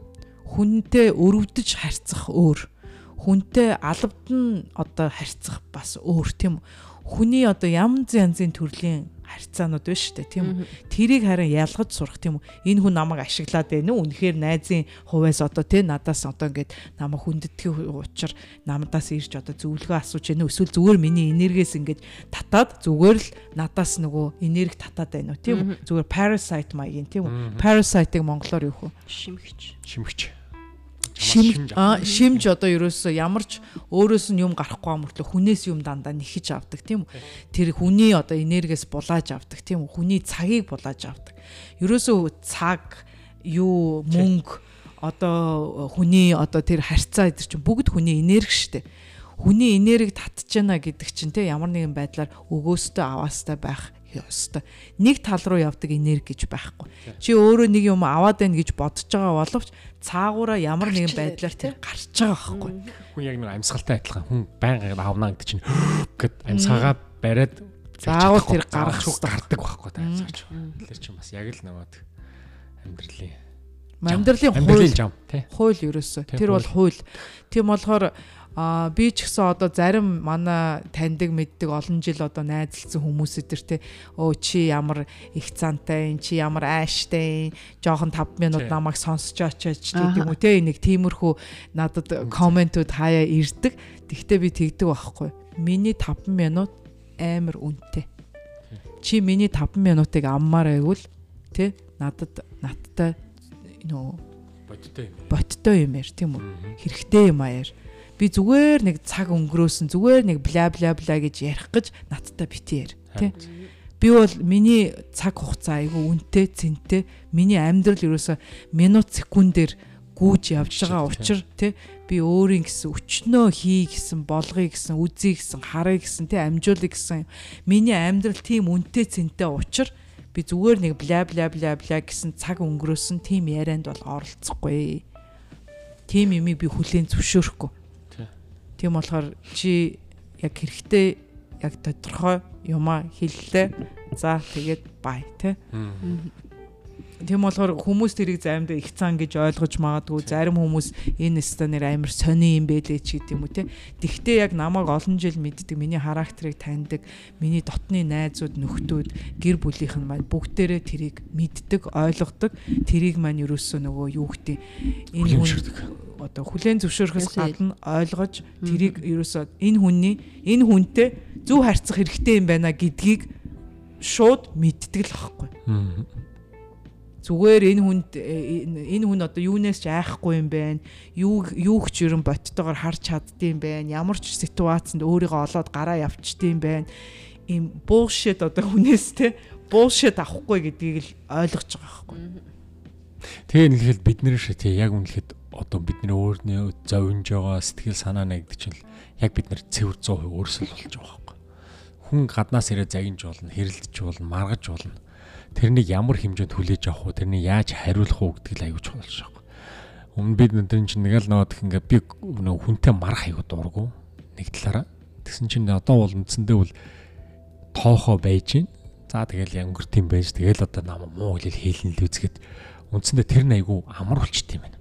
Speaker 2: хүнтэй өрөвдөж харьцах өөр. Хүнтэй алавдан одоо харьцах бас өөр тийм хүний одоо янз янзын төрлийн харьцаанууд байна шүү дээ тийм үү? Тэрийг харин ялгаж сурах тийм үү? Энэ хүн намайг ашиглаад байна уу? Үнэхээр найзын хувьас одоо тийм надаас одоо ингээд намайг хүндэтгэх учир намдаас ирж одоо зөвлөгөө асууж байна уу? Эсвэл зүгээр миний энергиэс ингээд татаад зүгээр л надаас нөгөө энерги татаад байна уу тийм үү? Зүгээр parasite маягийн тийм үү? Parasite-ыг монголоор юу хөө?
Speaker 1: Шимгч
Speaker 3: шимгч
Speaker 2: шимж шимж одоо ерөөсөө ямар ч өөрөөс нь юм гарахгүй мөртлөө хүнээс юм дандаа нэхэж авдаг тийм үү? Тэр хүний одоо энергиэс булааж авдаг тийм үү? Хүний цагийг булааж авдаг. Ерөөсөө цаг юу мөнгө одоо хүний одоо тэр харьцаа эдэр чинь бүгд хүний энерги штэ. Хүний энерги татж яана гэдэг чинь те ямар нэгэн байдлаар өгөөстэй аваастай байх ёстой. Нэг тал руу явдаг энерги гэж байхгүй. Чи өөрөө нэг юм аваад байна гэж бодож байгаа боловч цаагаараа ямар нэгэн байдлаар тэр гарч байгаа байхгүй.
Speaker 3: Хүн яг нэг амьсгалтай адилхан хүн байнга авна гэдэг чинь гэд амьсгаагаа бариад
Speaker 2: заавал тэр гарах
Speaker 3: гардаг байхгүй та амьсгаач. Тэр чинь бас яг л наваад амьдралын
Speaker 2: Амьдралын
Speaker 3: амьдралын
Speaker 2: хууль хууль ерөөсөө. Тэр бол хууль. Тийм болохоор а би ч гэсэн одоо зарим манай таньдаг мэддэг олон жил одоо найзалсан хүмүүс өдр те өө чи ямар их цантай ин чи ямар ааштай жоохон 5 минут намайг сонсож очооч
Speaker 1: Аха.
Speaker 2: гэдэг юм уу? Те нэг тиймэрхүү надад комментүүд хаяа ирдэг. Тэгтээ би тэгдэг байхгүй. Миний 5 минут амар үнэтэй. Чи миний 5 минутыг аммаар байвал те надад надтай нөө
Speaker 3: Бодтой юм.
Speaker 2: боттой юм яар тийм үү? Хэрэгтэй юм аяар. Би зүгээр нэг цаг өнгөрөөсөн зүгээр нэг бла бла бла гэж ярих гэж надтай битээр тий. Би бол миний цаг хугацаа айгүй үнэтэй цэнтэй миний амьдрал ерөөсө минут секундээр гүйж явж байгаа учир тий би өөрийн гэсэн өчнөө хий гэсэн болгоё гэсэн үзье гэсэн харъя гэсэн тий амжуулъя гэсэн миний амьдрал тийм үнэтэй цэнтэй учир би зүгээр нэг бла бла бла бла гэсэн цаг өнгөрөөсөн тийм ярианд бол оролцохгүй. Тийм юмыг би хүлээн зөвшөөрөхгүй.
Speaker 3: Тий.
Speaker 2: Тийм болохоор чи яг хэрэгтэй яг тодорхой юмаа хэллээ. За тэгээд бай тий. Тийм болохоор хүмүүс тэрийг заримдаа их цаан гэж ойлгож магадгүй зарим хүмүүс энэ станер амар сони юм байлээ ч гэдэг юм уу те. Тэгтээ яг намайг олон жил мэддэг, миний характерыг таньдаг, миний дотны найзууд, нөхдүүд, гэр бүлийнх нь маань бүгдээрээ тэрийг мэддэг, ойлгодог. Тэрийг маань ерөөсөө нөгөө юу гэдэг энэ хүн одоо хүлэн зөвшөөрөхөөс гадна ойлгож тэрийг ерөөсөө энэ хүний энэ хүнтэй зөв харьцах хэрэгтэй юм байна гэдгийг шууд мэддэг л аахгүй. Зүгээр энэ хүнд э, энэ хүн одоо юунаас ч айхгүй юм байна. Юу юу ч ерөн боттойгоор харж чаддсан байна. Ямар ч ситуацид өөрийгөө олоод гараа явчдсан байна. Им bullshit одоо хүнээс те bullshit авахгүй гэдгийг л ойлгож байгаа байхгүй.
Speaker 3: Тэгээ нэгхэд бид нэр шиг тий яг үнэхэд одоо бидний өөрнөө зовж байгаа сэтгэл санаа нэгдэг чинь л яг бид нар цэвэр 100% өөрсөл болж байгаа байхгүй. Хүн гаднаас ирээ загинж болно, хэрэлдэж болно, маргаж болно. Тэрнийг ямар хэмжээнд хүлээж авах вэ? Тэрнийг яаж хариулах уу гэдгийг л аягүй чухал болж байгаа. Өмнө бид өдрийн чинь нэг л нөөд ингээ би нөө хүнтэй марах аягүй дургу нэг талаараа. Тэгсэн чинь одоо бол үндсэндээ бол тоохоо байж гин. За тэгэл өнгөрт юм байж тэгэл одоо нам муу хэлэл хийлэн л үзгээд үндсэндээ тэр нь айгүй амар болчт юм байна.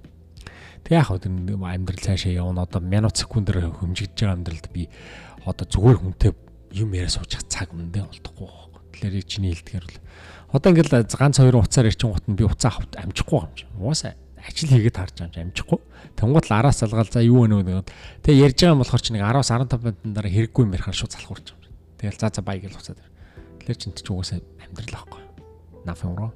Speaker 3: Тэг яах вэ амьдрал цаашаа явна одоо минут секундээр хөмжигдэж байгаа амьдралд би одоо зүгээр хүнтэй юм яриа суучих цаг үндэ болдохгүй байхгүй. Тэгэхээр чиний хэлдгээр бол одоо ингээл ганц хоёр уцаар ирчин гут нь би уцаа авт амжихгүй юм чи. Угаасаа ажил хийгээд харж байгаа юм амжихгүй. Тэнгуут л араас залгаал за юу вэ нөгөө тэгээ ярьж байгаа юм болохоор чи нэг 10-аас 15 минутын дараа хэрэггүй юм ярихаар шууд залхуурч. Тэгэл за за бай гэж уцаад. Тэгэхээр чин ч угаасаа амьдрал байхгүй. Нафын уруу.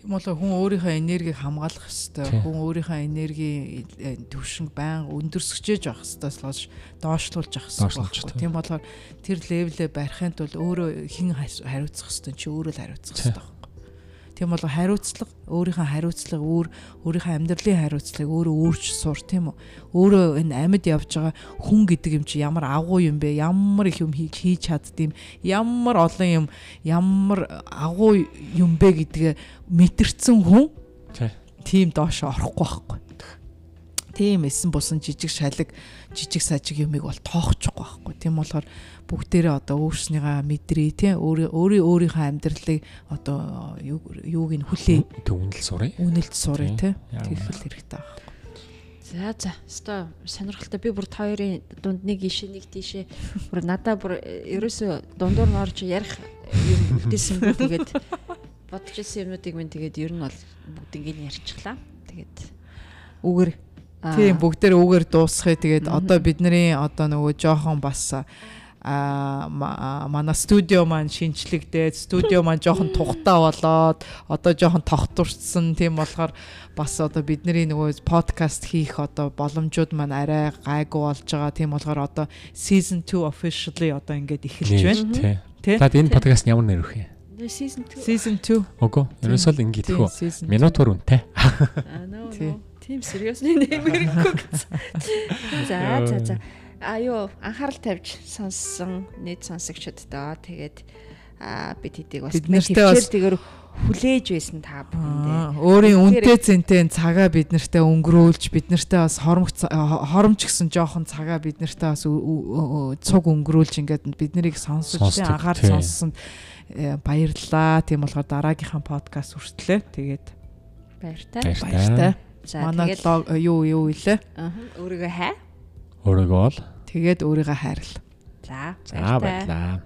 Speaker 2: Тийм болоо хүн өөрийнхөө энергийг хамгаалах хэвээр хүн өөрийнхөө энергийн э, төвшинг байн өндөрсгчээж явах хэвээр болж доошлуулж явах хэвээр.
Speaker 3: тий.
Speaker 2: Тийм болохоор тэр левелээ барихын тулд өөрөө хэн хариуцах хэвээр чи өөрөө л хариуцах хэвээр. Тийм болоо хариуцлага өөрийнхөө хариуцлага өөр өөрийнхөө амьдралын хариуцлагыг өөрөө өөрч сур тийм үү. Өөрөө энэ амьд явж байгаа хүн гэдэг юм чи ямар агуу юм бэ? Ямар их юм хийж хийж чаддığım ямар олон юм ямар агуу юм бэ гэдгээ мэдэрсэн хүн
Speaker 3: Тий.
Speaker 2: тийм доош орохгүй байхгүй. Тийм эсэн бусан жижиг шалэг жижиг сажиг юмыг бол тоохчихгүй байхгүй. Тийм болохоор бүгдээрээ одоо өөрснийгаа мэдрээ тий өөрийн өөрийнхөө амьдралыг одоо юу юуг нь хүлээ
Speaker 3: Тэг үнэл сурыг.
Speaker 2: үнэлж сурыг тий
Speaker 3: Яг
Speaker 2: тэр
Speaker 3: үнэ.
Speaker 2: хэл хэрэгтэй байна.
Speaker 1: За за. Өстой сонирхолтой. Би бүр та хоёрын дунд нэг ишээ нэг тийшээ бүр надаа бүр э, ерөөсө дундуур нь орж ярих юм бүтээсэн бүү тэгээд бодож ирсэн юмнуудыг минь тэгээд ер нь бол бүгд ингэ ярьчихлаа. Тэгээд үгээр
Speaker 2: Тийм бүгдээр үгээр дуусгая. Тэгээд одоо бидний одоо нөгөө жоохон бас а манай студио маань шинчлэгдээд студио маань жоохон тухтаа болоод одоо жоохон тогтворцсон тийм болохоор бас одоо бидний нөгөө подкаст хийх одоо боломжууд маань арай гайгүй болж байгаа. Тийм болохоор одоо season 2 officially одоо ингээд эхэлж байна.
Speaker 3: Тий.
Speaker 2: тий?
Speaker 3: Таад энэ подкаст ямар нэр өгөх юм?
Speaker 1: season 2
Speaker 2: season 2
Speaker 3: Үгүй. Ерөөсөө л ингэ
Speaker 2: тийм
Speaker 3: идэхүү.
Speaker 2: season
Speaker 3: Минутуур үнэтэй.
Speaker 1: Аа нөө
Speaker 2: Тий.
Speaker 1: нөө. Тим сериусны нэмэргүй гэсэн. За за за. Аюу анхаарал тавьж сонссон нийт сонсогчдоо тэгээд аа бид хэдийг бас төвчээр тэгэр хүлээж байсан та бүхэндээ.
Speaker 2: Өөрийн
Speaker 1: Тэгэхээр-
Speaker 2: үнэтэй цэнтэй цагаа бид нартай өнгөрөөлж бид нартай бас хоромч хоромч гэсэн жоохон цагаа бид нартай бас цуг өнгөрөөлж ингээд бид нарыг сонсож тийм анхаар
Speaker 3: тий.
Speaker 2: сонссонд э, баярлалаа. Тийм болохоор дараагийнхаа подкаст хүртлээ. Тэгээд
Speaker 1: Баяртай.
Speaker 2: Баяртай.
Speaker 1: За тэгээд
Speaker 2: лог юу юу илээ?
Speaker 1: аа, өөрийгөө хай.
Speaker 3: Өөрийгөө бол
Speaker 2: Тэгээд өөрийгөө хайрл.
Speaker 1: За
Speaker 3: за баярлаа.